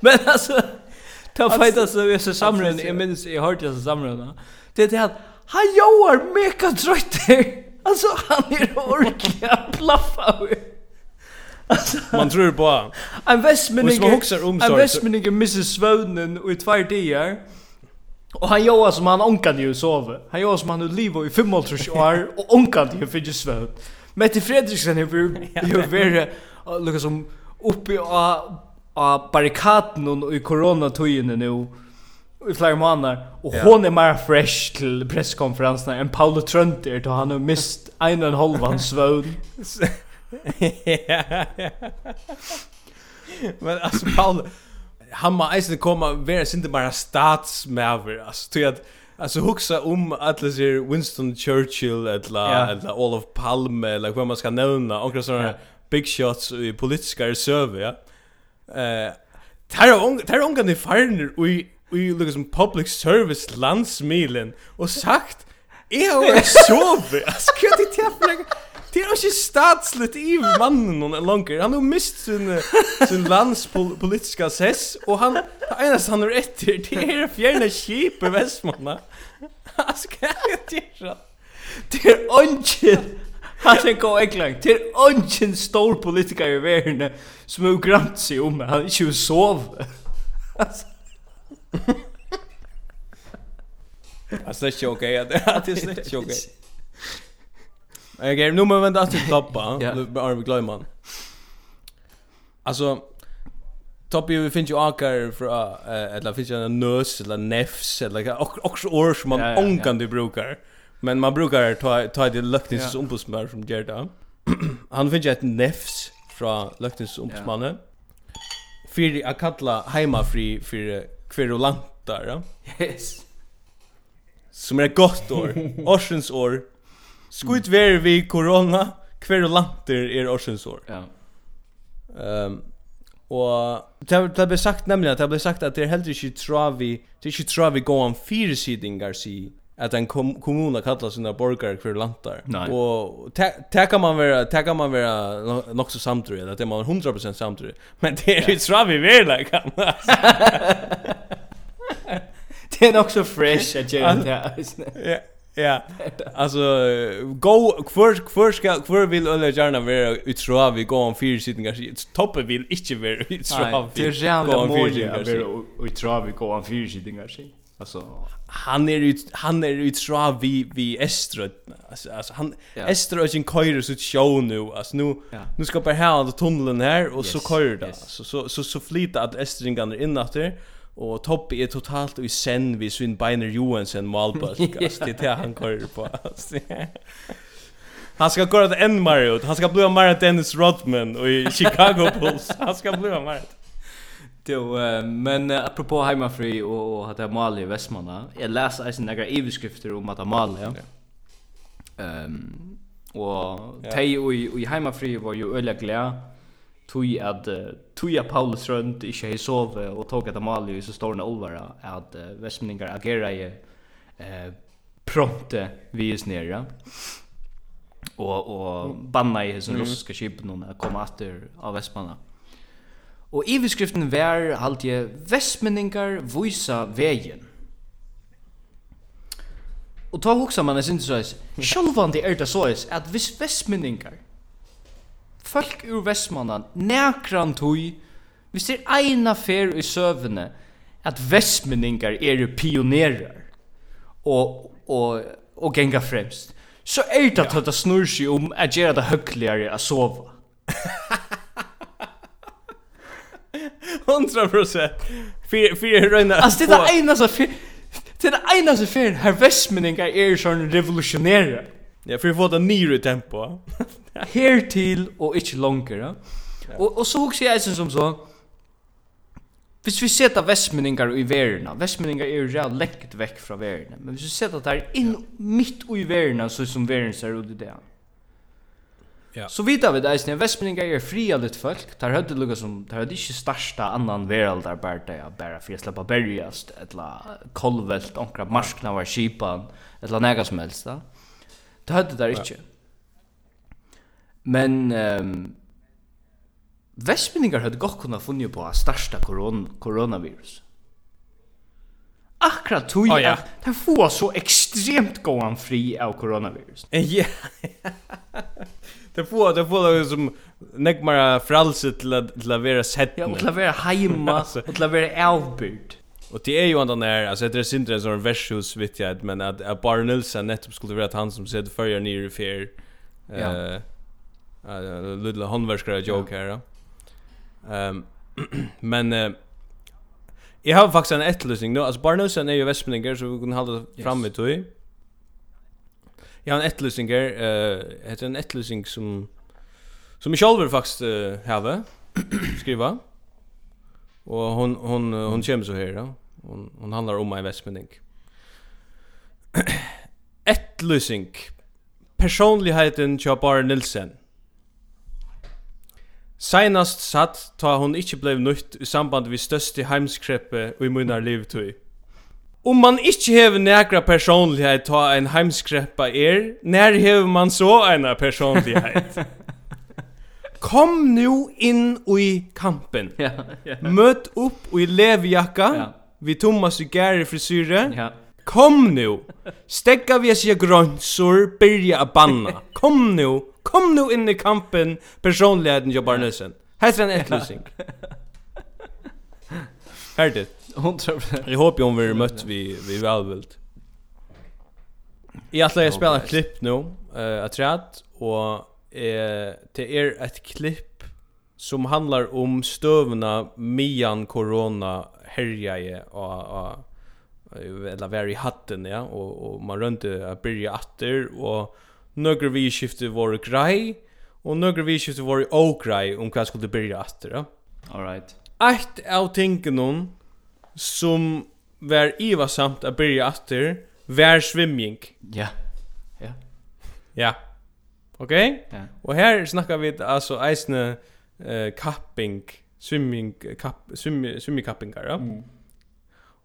S1: Men alltså Ta fighta så vi så samrun i minns, i hørte jeg så samrun. det er det at han joar mega trøytter. Altså, han er ordentlig a plaffa
S2: Man tror på han.
S1: En
S2: vestmenning,
S1: en vestmenning er misse svøvnen i tvær dagar. Og han joa som han onkan ju sove. Han joa som han livo i 5 år och onkan ju för svöv. Mette Fredriksen är ju ju vara lukar som uppe och av barrikaden i koronatøyene nå i flere måneder, og yeah. hon er mer fresh til presskonferansen enn Paolo Trønt er han har mist en og en halv hans svøvn.
S2: Men altså, Paolo, han må eisen komme og være sin til bare statsmæver, altså, at Alltså huxa om att det ser Winston Churchill eller
S1: yeah.
S2: eller Olof Palme eller vad man ska nämna, och såna
S1: yeah.
S2: big shots i politiska reserver, ja. Eh, tar har unga ni farner i vi lukar som public service landsmilen och sagt Jag har sovit. Alltså, kan jag inte träffa Det er ikke statsligt i mannen noen langer. Han har mist sin, sin landspolitiska sess, og han, det eneste han er etter, det er fjerne kjip i Vestmånda. Altså, hva er det?
S1: Det er ånden Han er gå England. Det er ingen stor politiker i verden som har grant seg om han ikke vil sove.
S2: Alltså det är inte okej. Det är inte okej. Okej, nu må vi vända till Toppa. Nu börjar vi glömma han. Alltså, Toppi vi finns ju akar fra, eller finns ju en nös, eller nefs, eller också år som man
S1: ångan
S2: du brukar. Men man brukar ta ta det luktens
S1: yeah.
S2: ombudsman från Gerda. Han finns ett nefs från luktens ombudsman. Yeah. För att kalla hemmafri för kverulantar. Ja?
S1: Yes.
S2: Som är ett gott år. Årsens år. Skut ver vi corona. Kverulanter är årsens år.
S1: Ja.
S2: Ehm um, Og det, det ble sagt nämligen att det ble sagt att det er heller ikke travi, det er ikke travi om fyra sidingar si att en kom kommuna kallar sina borgare för lantar.
S1: Nej.
S2: Och ta kan man vara ta kan man vara nog så samtidigt att det är man 100% samtidigt. Men det är ju travi väl
S1: like. Det är så fresh att göra det.
S2: Ja. Ja. Alltså go för för ska för vill eller gärna vara utra vi går om fyra sittningar. Toppen vill inte vara utra.
S1: Det är jävla mål att vara utra vi går om fyra sittningar. Alltså
S2: han är ju han är ju så vi vi Estrad alltså, alltså han
S1: ja.
S2: Estrad är köjer så show nu alltså nu
S1: ja.
S2: nu ska på här under tunneln här och
S1: yes.
S2: så köjer det
S1: yes.
S2: så så så, så flyter att Estrad går in efter och Toppi är totalt i sen vi Svin Biner Johansen målbalk alltså det är han kör på alltså. Han ska köra en Mario, han ska bli Mario Dennis Rodman och i Chicago Bulls. Han ska bli Mario.
S1: Jo, men apropå heimafri og at det er Mali i Vestmanna, jeg leser eisen negra iveskrifter om at det er Mali, ja. Ehm og tei og i heimafri var jo øyla glea, tui at tui at Paulus rundt ikke hei sove og tog at Mali i så storne olvara at vestmenningar agera i pronte vi is nere, og, og banna i hesson russiska kipen at komme atter av Vestmanna. Og i beskriften vær halt je vestmenningar vísa vegen. Og ta hugsa man sin så is. Sjálvandi er ta så is at vis vestmenningar. Folk ur vestmannan nærkran tøy. Vi er eina fer i søvne at vestmenningar er pionerar. Og og og genga fremst. Så er det at det snur seg om at gjøre det høyligere å sova.
S2: 100 procent. Fyra för röna.
S1: Alltså det är ena så för det är ena så för här västmeningar är sån revolutionära.
S2: Ja, för att få det nyare tempo.
S1: Här till och inte längre. Och och så också jag som så. Hvis vi setter vestmenningar i verden, vestmenningar er jo rett vekk fra verden, men hvis vi setter det her inn midt i verden, så som verden ser ut i det.
S2: Ja.
S1: Så vita vi det är vestmenningar är fria lite folk, tar hade lukka som, tar hade inte starsta annan värld där bara det, bare for jeg slipper berjast, etla kolvelt, onkra marskna var kipan, etla nega som helst då. Det hade där inte. Men ehm Vestmenningar hade gott kunna funnit på a koron coronavirus. Akkurat tog
S2: oh, ja.
S1: at det får så ekstremt gåan fri av coronavirus.
S2: Ja. Det får det får det som näck mera frälse till att till att vara sett.
S1: Ja, till att vara hemma och till att vara avbyrd.
S2: Och det är ju andan när alltså det är synd som versus vet jag men att, att Bar Nilsson nettopp skulle vara han som sett förr ner i
S1: fair.
S2: Eh eh lilla handverkare joke här. Ehm men eh, Jag har faktiskt en ettlösning nu. Alltså Bar Nilsson är ju västmeningar så vi kan hålla fram vid tog. Jag har en Uh, det er en ettlysning som som jag själv faktiskt uh, har skriva. Och hon hon hon kommer så här då. Hon hon handlar om en västmening. Ettlysning. Personligheten tja Bar Nilsen. Seinast satt ta hon ikkje blev nøytt i samband vi største heimskreppe og i munnar livetøy. Om man ikke hever nekra personlighet ta en heimskreppa er, när hever man så en personlighet? Kom nu inn i kampen.
S1: Ja, ja.
S2: Møt upp i levjakka,
S1: ja.
S2: vi Thomas i gære frisyre.
S1: Ja.
S2: Kom nu. Stekka vi sig grönsor, byrja a banna. Kom nu. Kom nu inn i kampen, personligheten jobbar nøsen. Hetta er en etløsing.
S1: Herdet. 100%.
S2: Jag hoppas om vi mött vi vi välvilt. Jag att jag spelar ett klipp nu, eh att träd och eh det är ett klipp som handlar om stövna mian corona herjaje och och eller var i hatten ja och och man rönte att börja åter och några vi skifte var grej och några vi skifte var okrej om vad skulle börja åter ja
S1: all right
S2: ett av tingen någon som var ivasamt att börja efter var swimming.
S1: Ja. Ja.
S2: Ja. Okej? Okay?
S1: Ja.
S2: Och här snackar vi alltså eisne eh kapping, swimming kapp, swim swimming kappingar, ja.
S1: Mm.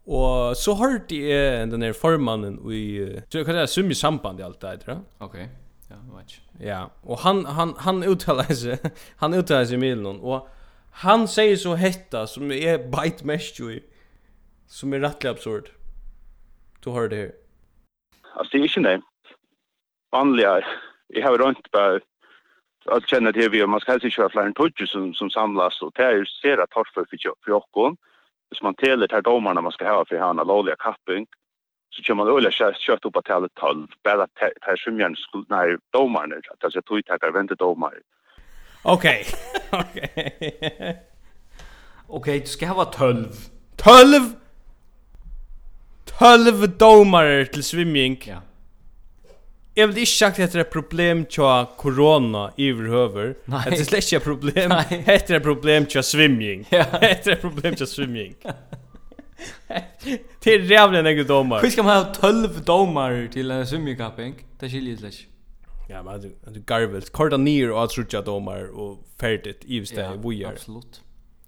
S2: Och så hörde jag den där förmannen i så kan säga summa samband i allt det där.
S1: Okej. Okay. Ja, watch.
S2: Ja, och han han han uttalar sig han uttalar sig i någon och han säger så hetta som är bite mesh ju som är rättligt absurd. Du hör det här.
S4: Alltså det är inte det. Vanliga, jag har rönt på att känna det vi man ska helst köra fler än tudje som, som samlas och det är ju sera att för, för jockon. Så man teler till domarna man ska ha för hana lovliga kapping så kör man öliga kött, kött upp att tala tal bara till som jag skulle när domarna att jag tog tackar vänta domare.
S2: Okej. Okej.
S1: Okej, du ska ha 12.
S2: 12 12 domare till swimming.
S1: Ja.
S2: Jag vill inte sagt att det är et problem tja corona i överhuvud.
S1: Nej.
S2: det är ikke er problem.
S1: Nej.
S2: Det är et problem tja swimming.
S1: Ja.
S2: Det är et problem tja swimming. det är jävla en egen domar.
S1: Hur ska man ha 12 domar till en swimmingkapping? Det skiljer slett ikke.
S2: Ja, men du, du garvelt. Korta nyer og at domar och färdigt i stället. Ja, absolutt.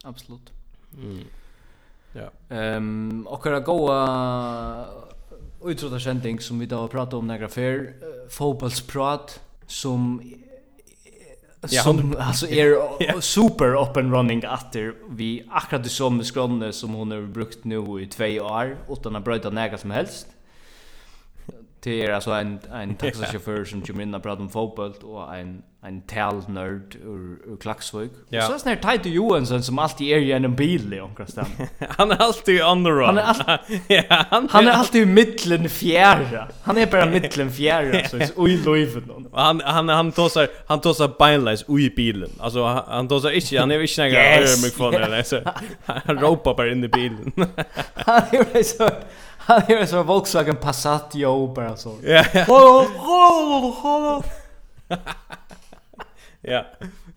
S1: Absolut. Mm.
S2: Ja.
S1: Ehm och köra goa utrota sending som vi då har pratat om några fler fotbollsprat som
S2: Ja,
S1: som alltså är
S2: er
S1: super up and running efter vi akkurat det som skronne som hon har brukt nu i 2 år utan att bryta några som helst. Det är alltså en en taxichaufför som kommer in och pratar om fotboll och en en talnörd ur, ur Klaxvik.
S2: Ja.
S1: Och så är det Tite Johansson som alltid är i en bil i omkring
S2: Han är alltid on the run.
S1: Han är, all...
S2: ja, han,
S1: han är alltid i mittlen fjärra. Han är bara mittlen fjärra så är oj
S2: löven. Han han han tosar han tosar beinleis i bilen. Alltså han, han tosar inte han är inte några
S1: yes.
S2: mikrofon eller så. Han ropar bara in i bilen.
S1: han är så Han är så Volkswagen Passat jo bara så.
S2: Ja. Ja. Ja.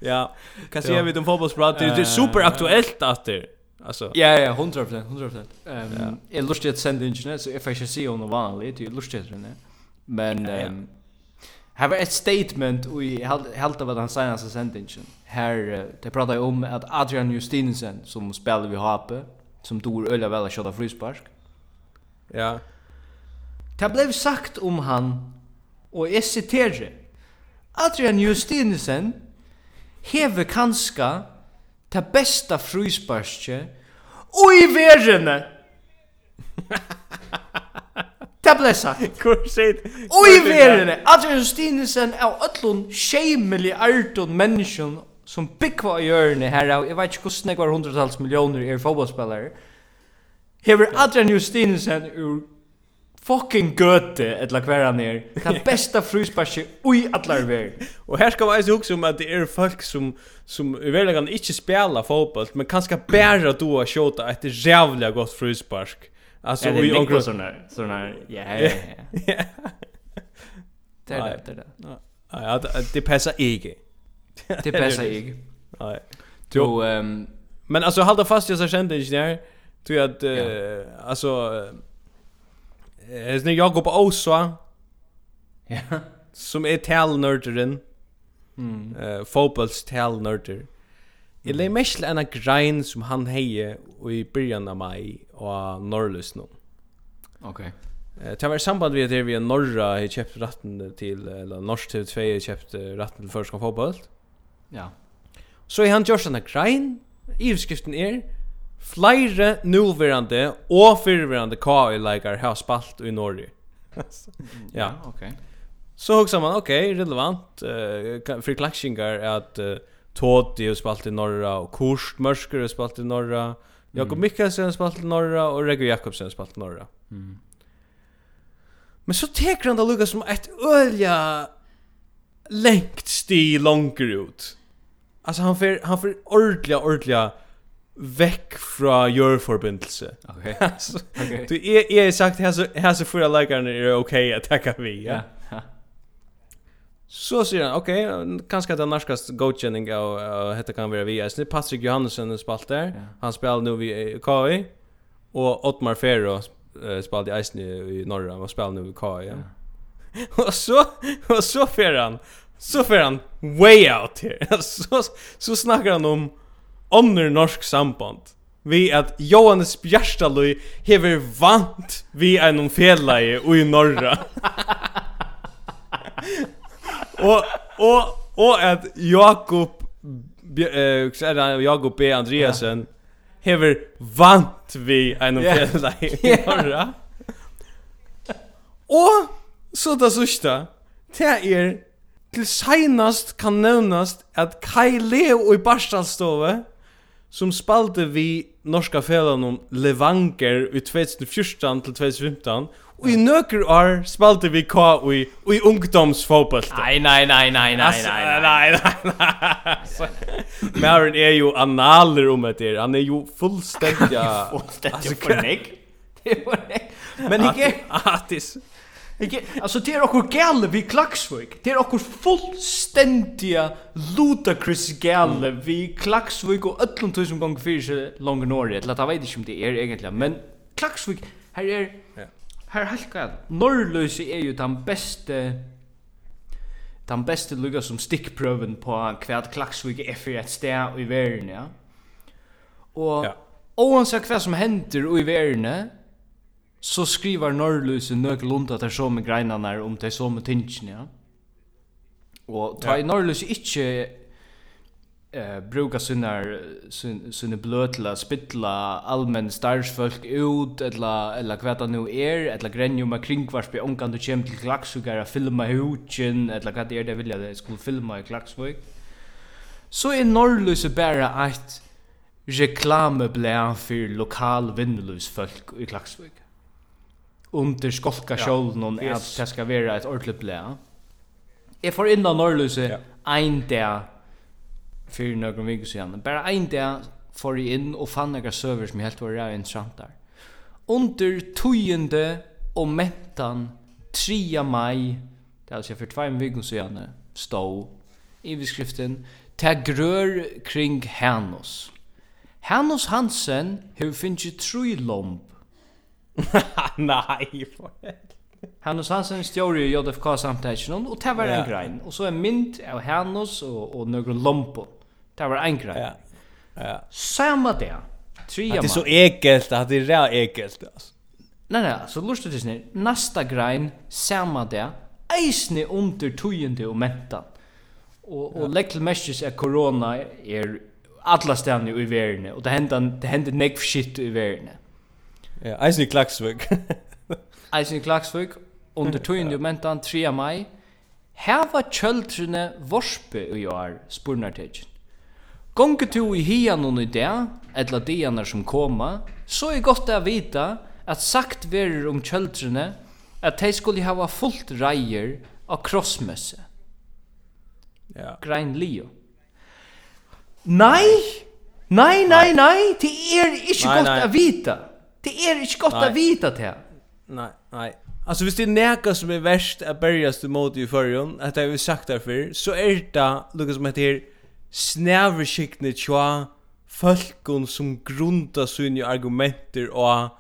S2: Ja. Kan se vi den fotbollsbrad det är superaktuellt att det. Alltså.
S1: Ja ja, 100%, 100%. Ehm, är lustigt att sända ingenjör så if I should see on the wall, det är lustigt det. Men ehm Här ett statement och i helt av den senaste sändningen. Här det pratar om att Adrian Justinsen som spelar vid Hape som dor öliga väl att köra frispark.
S2: Mm Ja.
S1: Det blev sagt om han, og jeg siterer, Adrian Justinsen hever kanska det besta frysparskje og i verene. Det ble sagt.
S2: Hvor
S1: sier det? Og i verene, Adrian Justinsen er öllun sjeimelig arton menneskjon som byggva i hjørne her, og jeg vet ikke hvordan jeg var hundratals millioner er fotballspillere, Hever Adrian Justinsen ur fucking göte etla kvar ner. Det bästa frysparket oj allar ver.
S2: Och här ska vi också om att det är folk som som verkligen inte spelar fotboll men kanske bara då att skjuta ett jävla gott fryspark. Alltså
S1: ja, vi också såna såna ja ja. ja. Det är det. det.
S2: ja, det passar inte.
S1: Det passar inte.
S2: Nej.
S1: Du ehm
S2: men alltså hålla fast i så kände ingenjör. Tror at, att ja. alltså eh när Jakob Osa
S1: ja
S2: som är talnörderen
S1: mm
S2: eh fotbollstalnörder Jeg leier mest til en grein som han heie i byrjan av mai og Norrløs
S1: nå.
S2: Ok. Det var i samband med at vi i Norra har kjøpt ratten til, eller Norsk TV2 har kjøpt ratten til Førskan Fåbold.
S1: Ja.
S2: Så har han gjort en grein, i er Flere nuverande og fyrverande KI-leikar har spalt i Norge. ja,
S1: okej.
S2: Så huxar man, okej, relevant. Uh, för klaxingar är att uh, Toti har spalt i norra och Kurst Mörsker har spalt i norra. Jakob mm. Mikkelsen har spalt i norra och Rego Jakobsen har spalt i norra. Mm. Men så teker han det lukka som ett ölja lengt sti langer ut. Alltså han får, han får ordliga, ordliga veck från your
S1: förbindelse.
S2: Okej.
S1: Okej.
S2: Du är är sagt här så här så för alla likar är okej att tacka vi. Ja. Så säger han, okej, okay, kanske att den norskast godkänning av hette kan vara vi. Sen Patrick Johansen spalt där. Han spelar nu vid KI och Ottmar Ferro spelade i Eisen i norra och spelar nu vid KI. Ja. och så och så fer han. Så fer han way out här. så så snackar han om ånder norsk samband vi at Johannes Bjärstaløy hever vant vi er noen fjelleie i Norra. og, og, og at Jakob eh, er Jakob B. Andreasen hever vant vi er
S1: noen
S2: yeah. i Norra. og så det sørste, det er til senast kan nevnast at Kai Leo i Barstalstove som spalte vi norska felan om Levanger i 2014 til 2015 og i nøkker år spalte vi K i, i
S1: ungdomsfotballt. Nei, nei, nei,
S2: nei,
S1: nei, nei,
S2: nei, nei, nei. Maren er jo analer om etter, han
S1: er jo fullstendig... fullstendig fornegg. Men ikke...
S2: Atis...
S1: Ikke, alltså det är okkur gale vi Klaksvik. Det är okkur fullständiga ludicrous gälle vi Klaksvik och öllum tusen gånger fyrir sig långt norri. Eller jag vet inte om det är egentligen, men Klaxvik här är här halka norrlöse är ju den bästa den bästa lugga som stickpröven på kvad Klaksvik är för ett ställe i världen, ja. Og
S2: ja.
S1: oansett hva som hender i världen så skriver Norrløse nøglunda der så med greinene om de så med tingene, ja. Og ta i Norrløse ikke eh bruka sunnar sunne sin, blötla spittla allmän starsfolk ut eller eller kvarta nu er eller grenju med kring om kan du kem til klaxugar filma hutjen eller vad det är det vilja det skulle filma i klaxvik så är norrløse bara eitt reklame blær for lokal vindløs folk i klaxvik under skolka skjolden om
S2: yes.
S1: at det skal være et ordentlig blei. Jeg får inn av Norrløse
S2: ja.
S1: ein dag for noen viker siden. Bare ein dag får jeg inn og fann noen søver som helt var ræv interessant der. Under tøyende og mentan 3. mai, det er altså for tvei viker siden, stå i beskriften, «Ta grør kring Hanos. Hanos Hansen har finnet tre lomb
S2: Nej, for
S1: Hannes Hansen stjóri i JFK samtækjunum og det var
S2: yeah.
S1: en grein. Og så er mynd av Hannes og, og nøkron lompo. Det var en grein.
S2: Ja. Ja.
S1: Samma det. Tria
S2: Det
S1: er
S2: så ekelt, att det er rea ekelt. alltså.
S1: Nei, nei, så lustet det snir. Nasta grein, samma det, eisne under tujende og mentan. Og, og ja. legg til mestis er korona er alla stedene i verden, og det hender, det hender nekv shit i verden.
S2: Ja, eisen i Klaxvik.
S1: eisen i Klaksvik, under tøyen du mentan 3. mai, heva kjøltrene vorspe i år, spurnartegjen. Gonge tu i hian og i dag, etla dianar som koma, så er godt å vita at sagt verer om kjøltrene at de skulle hava fullt reier av krossmesse.
S2: Ja.
S1: Grein lio. Nei! Nei, nei, nei! Det er ikke
S2: nei,
S1: godt å vita! Det är inte
S2: gott
S1: att vita det.
S2: Nej, nej. Alltså visst det är näka som är värst att börjas till mot i förrjun, att det har vi sagt därför, så är det något som heter snäverskickne tjoa folkon som grundar sina argumenter och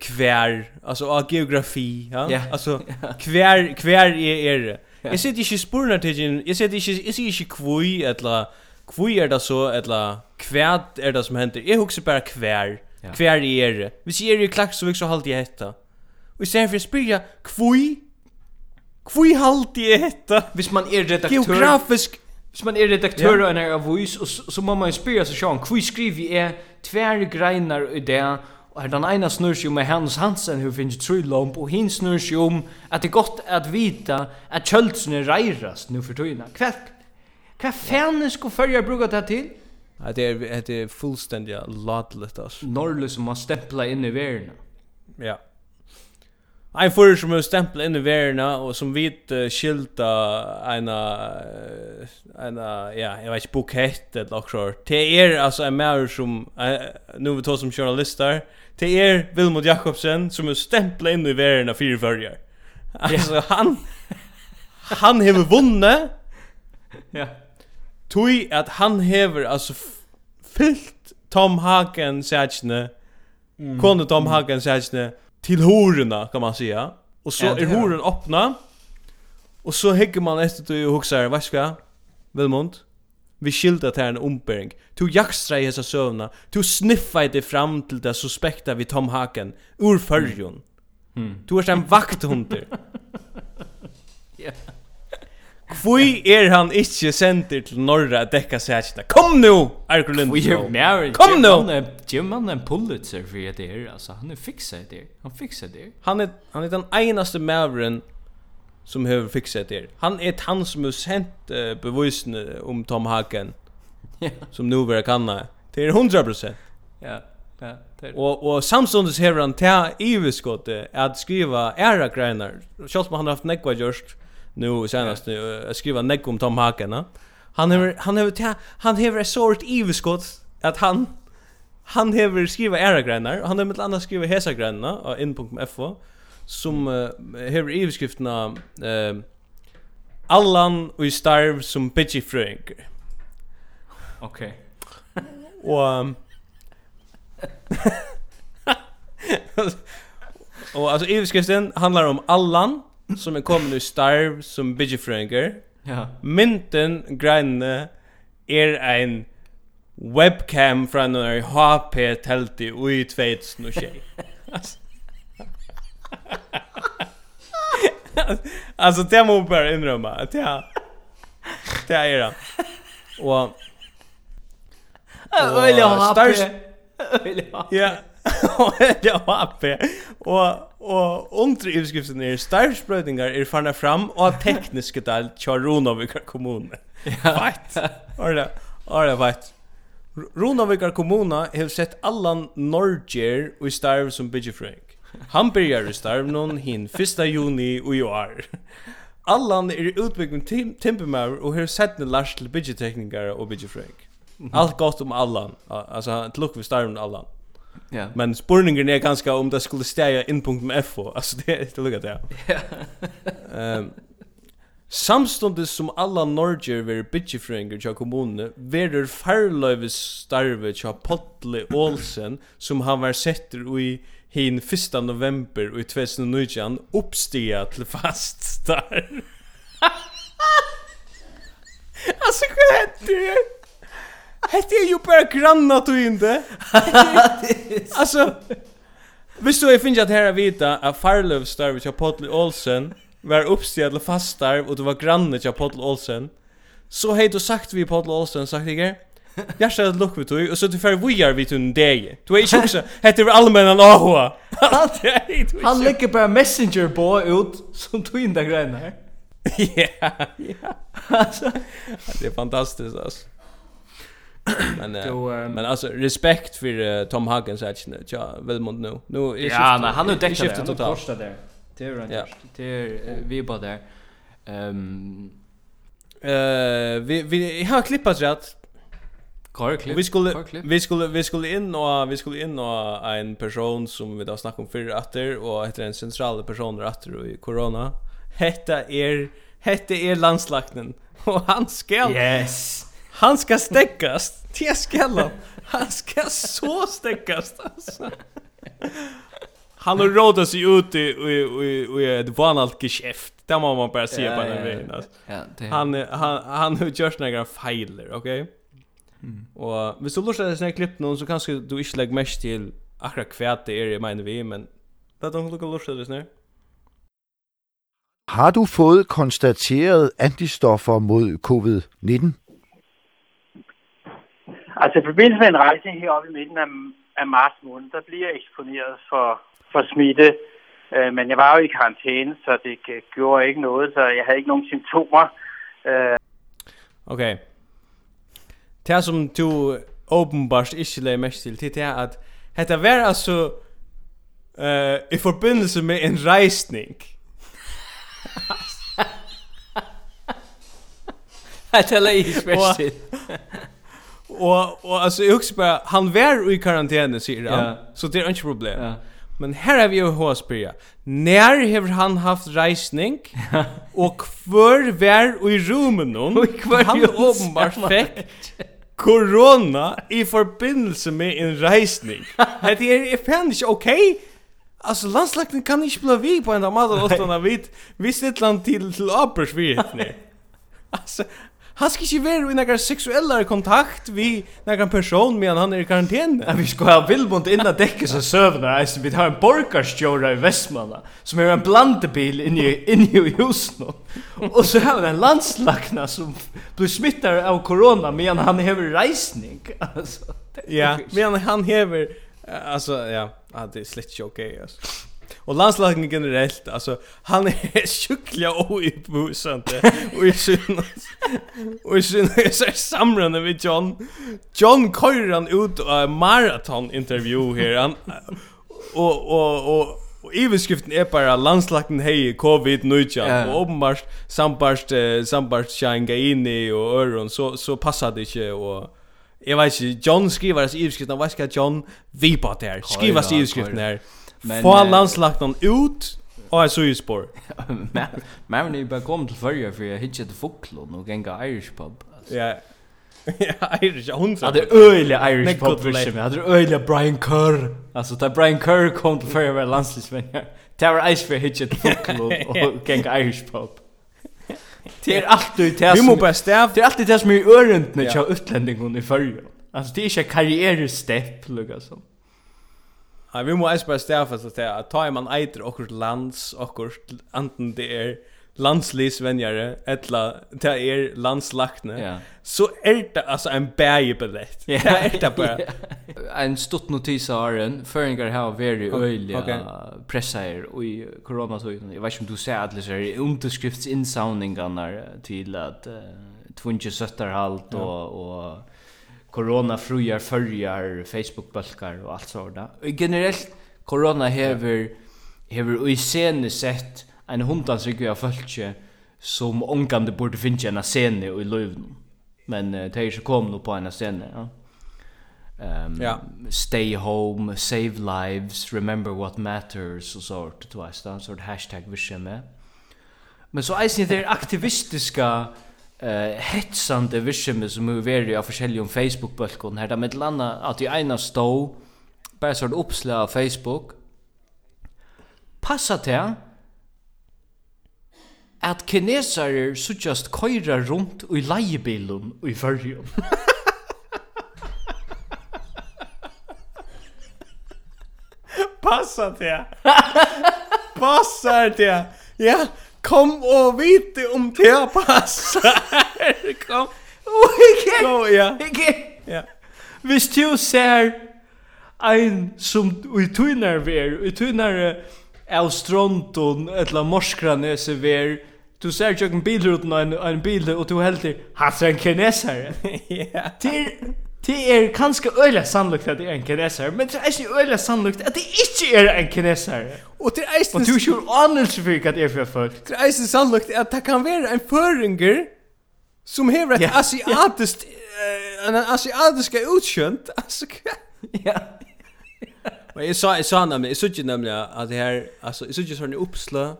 S2: kvär, alltså och geografi, ja?
S1: Ja.
S2: Alltså kvär, kvär är er det. Jag ser inte spurnar till, jag ser inte, jag ser inte kvui, eller kvui är det så, eller kvärt är det som händer. Jag huxar bara kvär.
S1: Ja.
S2: Hver er det? Hvis jeg er i Klaksvik så halt jag hetta. Og i för spyrja, kvui? Kvui halt jag hetta?
S1: Hvis man er redaktør...
S2: Geografisk...
S1: Hvis man er redaktør ja. og en er avis, og så, så må man spyrja seg sjån, kvui skriver jeg tver greinar i det, og her den ena snur seg om Hans Hansen, hun finnes tru og hin snur seg om at det er godt at vita at kjøltsene reirast nu for tøyna. Hva, hva fæne skulle fyrja bruka det til?
S2: Ja, det är det är fullständigt ladligt alltså.
S1: Norrlös som har stämpla in i världen.
S2: Ja. Ein fyrir som er stempla inn i verina, og som vit uh, skilta eina, eina, ja, jeg vet ikke, bukett eller okkur. Det er altså en maur som, uh, nu vi tål som journalistar. det er Vilmund Jakobsen som er stempla inn i verina fyrir fyrir. Altså, han, han hever vunne,
S1: ja.
S2: Tui at han hever alltså fyllt Tom Hagen sätchne.
S1: Mm.
S2: kone Tom Hagen sätchne til horena kan man säga. Och så
S1: ja, är
S2: horen öppna. Och så hegger man efter du og huxar, vad ska? Vilmont. Vi skilda til en ombering. tu jakstra i hessa sövna. tu sniffa det fram till det suspekta vi Tom Hagen. Ur förrjon.
S1: Mm.
S2: tu är en vakthunter
S1: Ja. yeah.
S2: Kvui er han ikkje sender til Norra at dekka sætjina? Kom nu,
S1: Argur
S2: Lindskog!
S1: Mer,
S2: Kom nu!
S1: Jim man en Pulitzer for det her, altså. Han er fixa det. Han fixa det.
S2: Han er, han er den einaste maveren som hefur fixa det her. Han er han som har sendt uh, bevisene om Tom Hagen,
S1: Ja.
S2: som nu vera kanna. Det er 100%.
S1: Ja, ja.
S2: Og, og samståndes hever han til iviskottet at skriva æra greinar, sjálf man han har haft nekva gjørst, nu senast nu att skriva neck om Tom Hagen. Han har han har han har ett sort evskott att han han har skriva era grannar han har med annat skriva hesa grannar och in.fo som uh, har evskrifterna eh uh, Allan och i starv som bitchy frank.
S1: Okej.
S2: Okay. och um, och alltså evskriften handlar om Allan som er kommet i starv som bidgefrøyngar.
S1: Ja.
S2: Mynten greinne er ein webcam fra en HP-telti ui 2006. Alltså det må bara inrömma att jag det är det. Och
S1: Och Öle
S2: HP.
S1: Öle.
S2: Ja. Och det var appe. Och och under utskriften är starvsprøytingar är farna fram og tekniska del Charunovikar kommun. Fight. Ora, ora fight. Runavikar kommuna har sett allan Norger och i starv som Bidje Frank. Han börjar i starv någon hin 1. juni och i år. Allan er utbyggd tim timpermauer og har sett den lars til Bidje teknikere og Bidje Frank. Allt gott om Allan. Alltså, ett lukk vid starven Allan.
S1: Ja.
S2: Men spurningen er ganske om det skulle stäja in.f altså det er det lukar det. Ehm um, Samstundes som alla norger ver bitchefringer tja kommunene, verur farløyves starve tja Potle Olsen, som han var setter i hin 1. november i 2019, oppstia til fast star. Asså hva heter det? Hette är ju bara granna du inte. Alltså Visst du jag finns att här vita att Farlöv starv vid Chipotle Olsen var uppställd fast starv och du var granne till Chipotle Olsen. Så hej du sagt vi Chipotle Olsen sagt jag. Jag ska att look vi tog och så du för vi är vid en dag. Du är ju också heter vi allmänna Ahoa.
S1: Han lägger bara messenger på ut som tog in där grejen här.
S2: Ja, ja. Det är fantastiskt alltså men
S1: då, uh,
S2: men alltså respekt för uh, Tom Hagens att nu. Ja, Wilmond nu. Nu är
S1: Ja, nej, han har täckt
S2: skiftet totalt.
S1: Han där. Det är han. Det är vi bara där. Ehm
S2: Eh vi vi har klippat rätt. Klar
S1: klipp.
S2: Vi skulle vi skulle vi skulle in och vi skulle in och en person som vi då snackade om förr åter och heter en central person åter i corona. Hetta er hetta er landslagnen och han skäl.
S1: Yes.
S2: Han ska stäckas. Det ska Han ska så stäckas alltså. Han har rådat sig ut i, i, i, i ett vanligt geschäft. Det må man bara se på den vägen. Alltså.
S1: Ja, det...
S2: han, han, han har gjort några fejler, okej? Okay? Mm. Och hvis du lustar såna klipp någon så kanske du inte lägger mest till akkurat kvärt det är det vi, men det de lukkar lustar det snär.
S5: Har du fået konstateret antistoffer mod covid-19?
S6: Altså i forbindelse med en rejse heroppe i midten af, af marts måned, der bliver jeg eksponeret for, for smitte. Øh, men jeg var jo i karantæne, så det gjorde ikke noget, så jeg havde ikke nogen symptomer. Øh.
S2: Okay. Det som du åpenbart ikke lagde mest til, det er at dette var altså uh, i forbindelse med en rejsning.
S1: Dette lagde ikke mest.
S2: Og och alltså jag också bara han var i karantene sier han.
S1: Ja.
S2: Så det er inget problem.
S1: Ja.
S2: Men her har vi ju Håsbyrja. När har han haft reisning? og hver var i rummen någon?
S1: Och kvar
S2: han
S1: uppenbart
S2: fikk corona i forbindelse med en reisning. Det er är fan ikke ok. Okay? Landslagten kan ikke bli vi på en av maten åttan av vit. Vi sitter til till Apersvihet nu. Altså, Han skal ikke være i noen sexuella kontakt vi noen person medan han er i karantene.
S1: Ja, vi ska ha Vilmont innan däcket så sövna. Vi har en borgarstjóra i Västmanna som är en blandebil inne i, inne i husen. Och så har vi en landslagna som blir smittad av corona medan han häver reisning. Alltså,
S2: ja, medan han häver... Alltså, ja, det är slett okej. Okay, alltså. Och landslagen generellt alltså han är sjukliga och uppbusande. och i syn och i syn är så samrande med John. John Coyran ut och en maraton intervju här han och och och Og iverskriften er bara landslagten hei COVID-19
S1: yeah.
S2: Og åpenbart sambarst, eh, sambarst Sjanga inni og Øron Så, så passar det inte og Jeg vet ikke, John skriver hans iverskriften Han vet John at John vipat her. Skriver
S1: hans
S2: iverskriften her.
S1: Men
S2: få landslagnan ut och är så
S1: ju spår. Men ni bara kom till förra för jag hittade fåglon och gänga Irish pub.
S2: Ja. Ja, Irish hundra.
S1: Ja, det är öjliga Irish
S2: pop
S1: för mig. det är öjliga Brian Kerr. Alltså, där Brian Kerr kom till förra värre landslagsvän. Det var ice för hitchet folklov och gänga Irish pub. Det är alltid det som...
S2: Vi må bara stäv.
S1: Det är alltid det som är örent
S2: när
S1: jag utlänningen i förra. Alltså, det är inte karriärstepp, lukar som.
S2: Ja, vi må eis bare stafast at det ta man eitir okkur lands, okkur anten det er landslisvenjare, etla det er landslakne,
S1: ja.
S2: så er det altså en bægebillett. Ja, det er det bare.
S1: en stort notis av Arjen, føringar har vært øyelig okay. presseier i koronatøyden. Jeg vet ikke om du ser alle så her underskriftsinnsavningene til at uh, tvunnkje søtterhalt og, og corona-frujar, följar, Facebook-bölkar och allt sådär. Och generellt, corona hever, hever i scene sett en hundans rygg av fölkje som ångande borde finna en scene i löven. Men uh, det är ju kom nu på en scene, ja. Um,
S2: ja.
S1: Stay home, save lives, remember what matters och sort du sort hashtag vi ser med. Men så är det aktivistiska eh hetsande vision som er veri av forskjellige Facebook bulkon her där med landa at i eina stå bara sån uppslag av Facebook passa till at kinesarer så just køyra rundt i leiebilum i fyrjum.
S2: Passa til! Passa til! Ja, Kom og vite om det passar. Kom.
S1: Och ikke.
S2: Kom, ja.
S1: Ikke.
S2: Ja.
S1: Hvis du ser ein som i tunar ver, i tunar av stronton, etla morskranese ver, du ser jo en bilruten av en, en bil, og du helter, hatt en kineser.
S2: Ja.
S1: Til, Det er kanskje øyla sannlukt at det er en kineser, men det er ikke øyla sannlukt at det ikke er en kineser.
S2: Og det er eisen...
S1: Og du er ikke anelse for hva det er for folk.
S2: Det er eisen sannlukt at det kan være en føringer som hever et asiatisk... En asiatisk er utkjønt. Altså, hva?
S1: Ja.
S2: Men jeg sa, jeg sa nemlig, jeg sa nemlig at det her, altså, jeg sa sånn i oppslag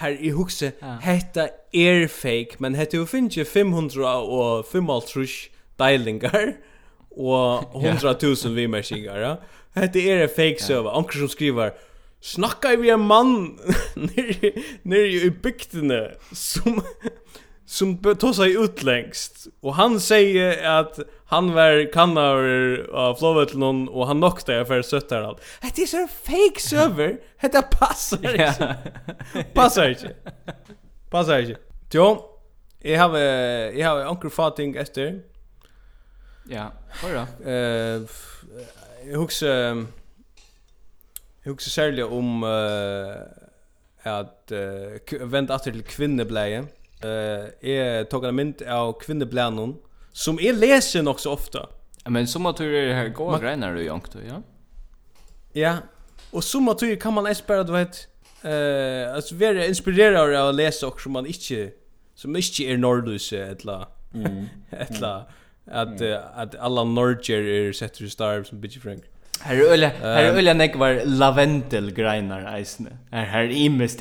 S2: her i hukse,
S1: ja.
S2: hetta er fake, men hetta jo finnes 500 og 500 deilingar, og 100.000 vimmersingar. Ja? Hette er en fake server, Anker som skriver Snakka vi en mann nere i bygdene som, som tog seg utlengst. Og han sier at han var kannar av flåvetlen og han nokta jeg for søtter alt. Hette er så fake server, Hette passar ikke. passar ikke. Passar ikke. Jo, jeg har, jeg har anker fating etter.
S1: Ja, hörra.
S2: Eh jag husker jag huxar särskilt om eh att vänt åter till kvinnebläje. Eh är tog en mynd av kvinneblänon som är läsen också ofta.
S1: Men som att det här går grejer du jänkt ja.
S2: Ja. Och som att du kan man ens du vet eh alltså vara inspirerad av att läsa också man inte som inte är nordlös eller eller att att alla norger är sätter starv som bitch frank.
S1: Här är öle, här är nek var lavendel greinar eisne. Här här är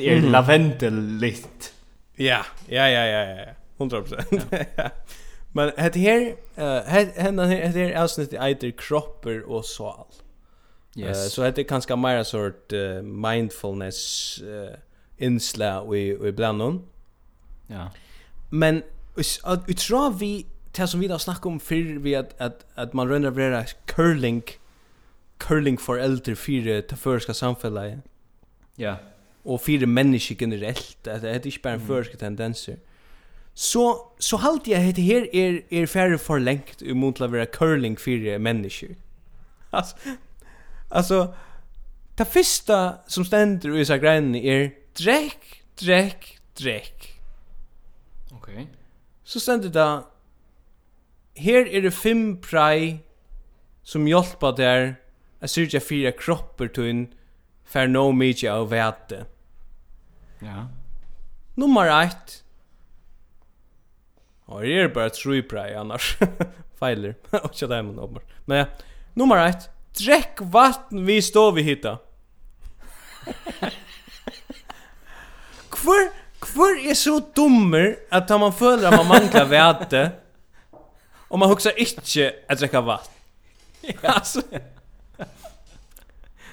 S1: är lavendel lit.
S2: Ja, ja ja ja ja. 100%. Ja. Men het her, eh het det här avsnitt eiter kropper och sal.
S1: Yes.
S2: Uh, så det är kanskje mer sort uh, mindfulness uh, insla vi vi blandon.
S1: Ja.
S2: Men ut tror vi det som vi da snackar om för vi att att at man rönnar vara curling curling for eldre för det føreska samhället.
S1: Ja.
S2: Och för mennesker generelt at det är ikke bare en føreska tendenser. Så så halt jag heter här är är färre för längt emot å være curling för mennesker Alltså altså det första som stender i så greiene er drekk drekk drekk
S1: Okej.
S2: Så stender det her er det fem prei som hjelper der at syrja fyra kroppar tunn fer no mykje av vete.
S1: Ja.
S2: Nummer 1. Og det er bare tru prei annars. Feiler. Og ikke det men åpenbart. Men ja, nummer 1. Drekk vatten vi står vi hitta. Hvor, hvor er så dummer at man føler at man mangler væte? Og man huxar inte at drekka vatten. Altså.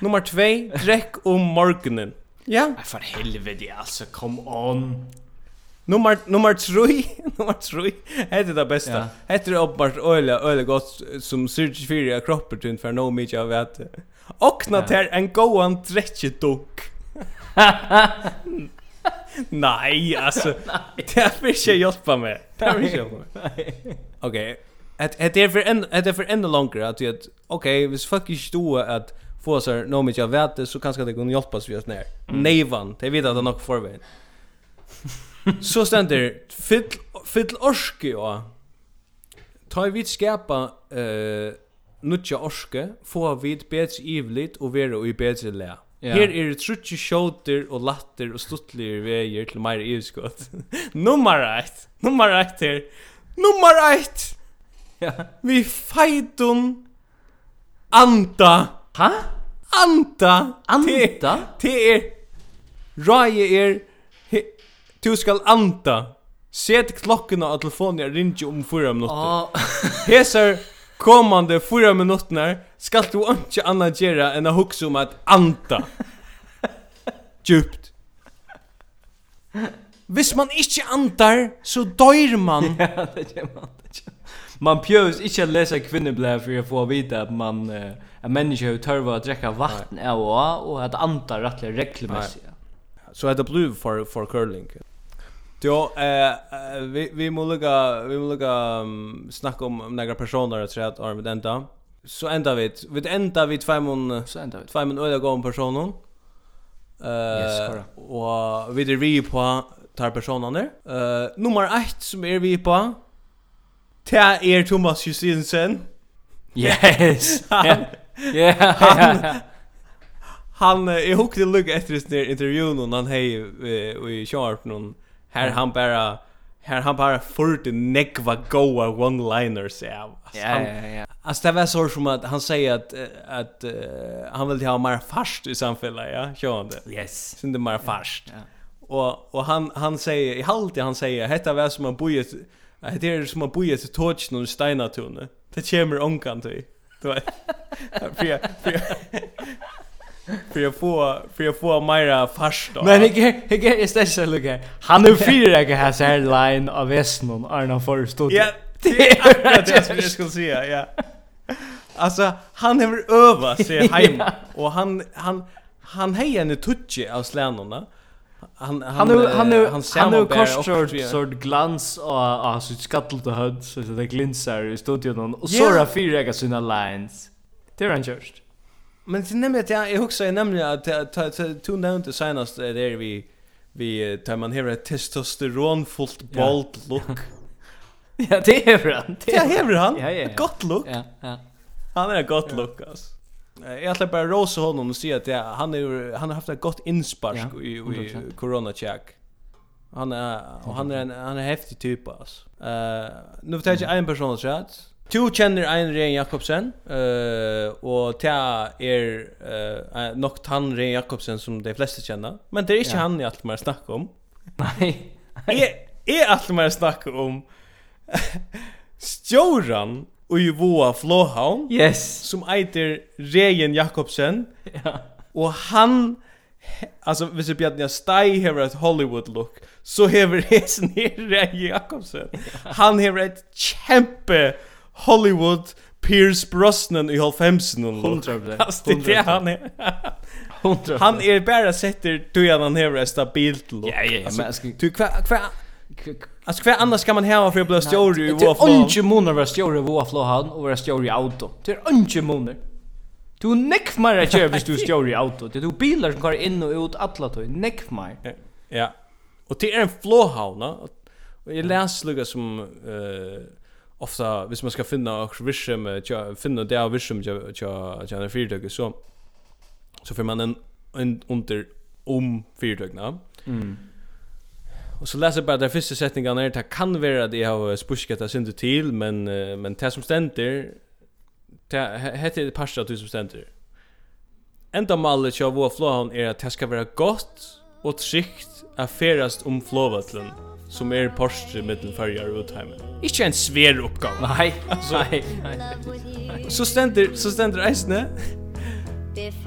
S2: Nummer 2, drekk om morgonen. Ja.
S1: Nej för helvete alltså, come on.
S2: Nummer nummer 3, nummer 3. Hetta Hade det bästa.
S1: Ja.
S2: Hade det uppbart öle öle gott som surge fyrir fyra kroppar till for no mycket av att. Okna
S1: knat
S2: här en goan on dräcke dok. Nej, alltså. Det är för sig hjälpa mig. Det är inte hjälpa mig. Okej. Det är för en det är för en längre att jag okej, vis fuck is du att få så nå mycket jag vet det så kanske det kan hjälpa oss vi oss ner. Nej van, det vet att det nog förväg. Så ständer fyll fyll orske ja. Ta vi skapa eh nutja orske, få vid bättre ivligt och vara i bättre lä.
S1: Yeah.
S2: Her er det trutje sjåter og latter og stuttlige veier til meire EU-skott. nummer 1. Nummer 1 her. Nummer 1.
S1: Ja.
S2: Vi feitum anta.
S1: Ha?
S2: Anta.
S1: Anta?
S2: Det er Raje er Du skal anta. Set klokkene av telefonen jeg ringer om fyra minutter.
S1: Oh.
S2: Hesar kommande fyra minuterna ska du inte annat göra än att huxa om att anta. Djupt. Hvis man ikke antar så dør man.
S1: ja, det gör man. Det gör. Man pjörs inte att läsa kvinneblad för att få vita att man uh, en människa har törva att dräcka vatten av och att anta rättliga regelmässigt.
S2: Så det blir for, for curling. Jo, eh vi vi må lukka vi må lukka um, snacka om några personer att säga att arm med ända. Så ända vi vi ända vi två mån
S1: så ända vi
S2: två mån öliga gång personen. Eh
S1: yes,
S2: och vi det vi på tar personerna. Eh nummer 1 som är vi på Ta er Thomas Justinsen.
S1: Yes. Ja. Ja.
S2: Han, hooked hukte lugg efter sin intervjun och han hej i Sharp någon Här han bara här han bara förde nekva goa one liners
S1: ja.
S2: Ja
S1: ja ja.
S2: Alltså det var så som att han säger att att uh, han vill ha mer fast i samhället ja, kör det.
S1: Yes.
S2: Sen det mer fast.
S1: Ja.
S2: Och och han han säger i halt han säger detta var som man bojer det är som man bojer till torch någon stenar. Det kommer onkan till. Du vet. För för för jag får för jag får mera fast då.
S1: Men jag jag jag är stressad så lugg. Han är fyra jag har här line av Westnon Arna förstod.
S2: Ja, det är det jag skulle säga, ja. Alltså han har övat sig hem och han han han hejar en touch av slänorna. Han
S1: han han han
S2: han
S1: han
S2: korsar
S1: sort glans och alltså skattel till så det glinsar i studion och såra fyra jag sina lines. Det är han just.
S2: Men det nämnde att jag också nämligen att du nämnde senast där vi vi tar man här ett testosteronfullt bold look.
S1: Ja, det är han.
S2: Det är han.
S1: Ja, ja, ja.
S2: Gott look.
S1: Ja, ja.
S2: Han är gott look alltså. Jag ætla bara rosa honom och säga att ja, han är han har haft ett gott inspark
S1: ja,
S2: i, i corona check. Han är och han är en han är häftig typ alltså. Eh, nu vet jag en person så att Du känner en Ren Jakobsen eh och ta är eh nog han Ren Jakobsen som de flesta känner men det är inte han jag alltid mer snackar om.
S1: Nej.
S2: Är är alltid mer snackar om Stjoran och ju voa Flåhavn.
S1: Yes.
S2: Som heter Ren Jakobsen.
S1: Ja.
S2: Och han alltså hvis jag bjöd Stai har ett Hollywood look så har det ner Ren Jakobsen. Han har ett kämpe Hollywood Pierce Brosnan i halvfemsen
S1: och
S2: hundra det är han är
S1: hundra
S2: han är bara sätter du han han har ett stabilt look
S1: ja ja men ska
S2: du kvar kvar Alltså kvar annars kan man hemma för att bli stjärna i vår
S1: flow.
S2: Det är
S1: inte månader vara stjärna i vår flow han och vara stjärna i auto. Det är inte moner. Du neck mer att köra hvis du stjør i auto. Det er du bilar som går in och ut alla tog. Neck mer.
S2: Ja. Och det är en flåhavna. Och jag läser lukka som... eh ofta hvis man ska finna och vischem finna det av vischem jag jag jag fyrdög så så får man en en under om fyrdögna.
S1: Mm.
S2: Och så läser bara där första sättningen är det kan vara att jag har spuskat det synd till men men det som ständer det heter det pasta du som ständer. Enda mallet jag vår flåhan är att det ska vara gott och tryggt att färast om flåvatlen som er Porsche mittel färjar ut hemmen. Inte en svär uppgång.
S1: Nej, nej,
S7: nej.
S2: Så ständer så ständer Eisne.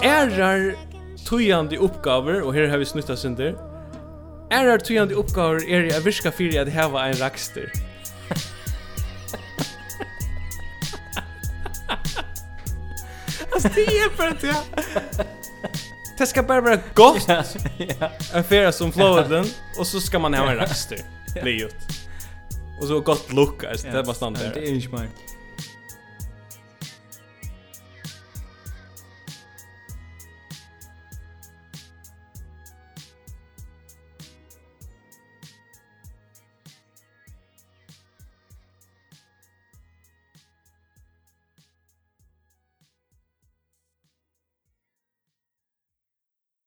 S2: Ärar tujande uppgåvor och här har vi snutta sönder. Ärar tujande uppgåvor är jag viska för att här var en raxter. Alltså det är för att jag Det ska bara vara gott.
S1: Ja.
S2: En färja som flowden och så ska man ha en raster. Liot. Och så gott look, alltså det var standard.
S8: Det är inte mer.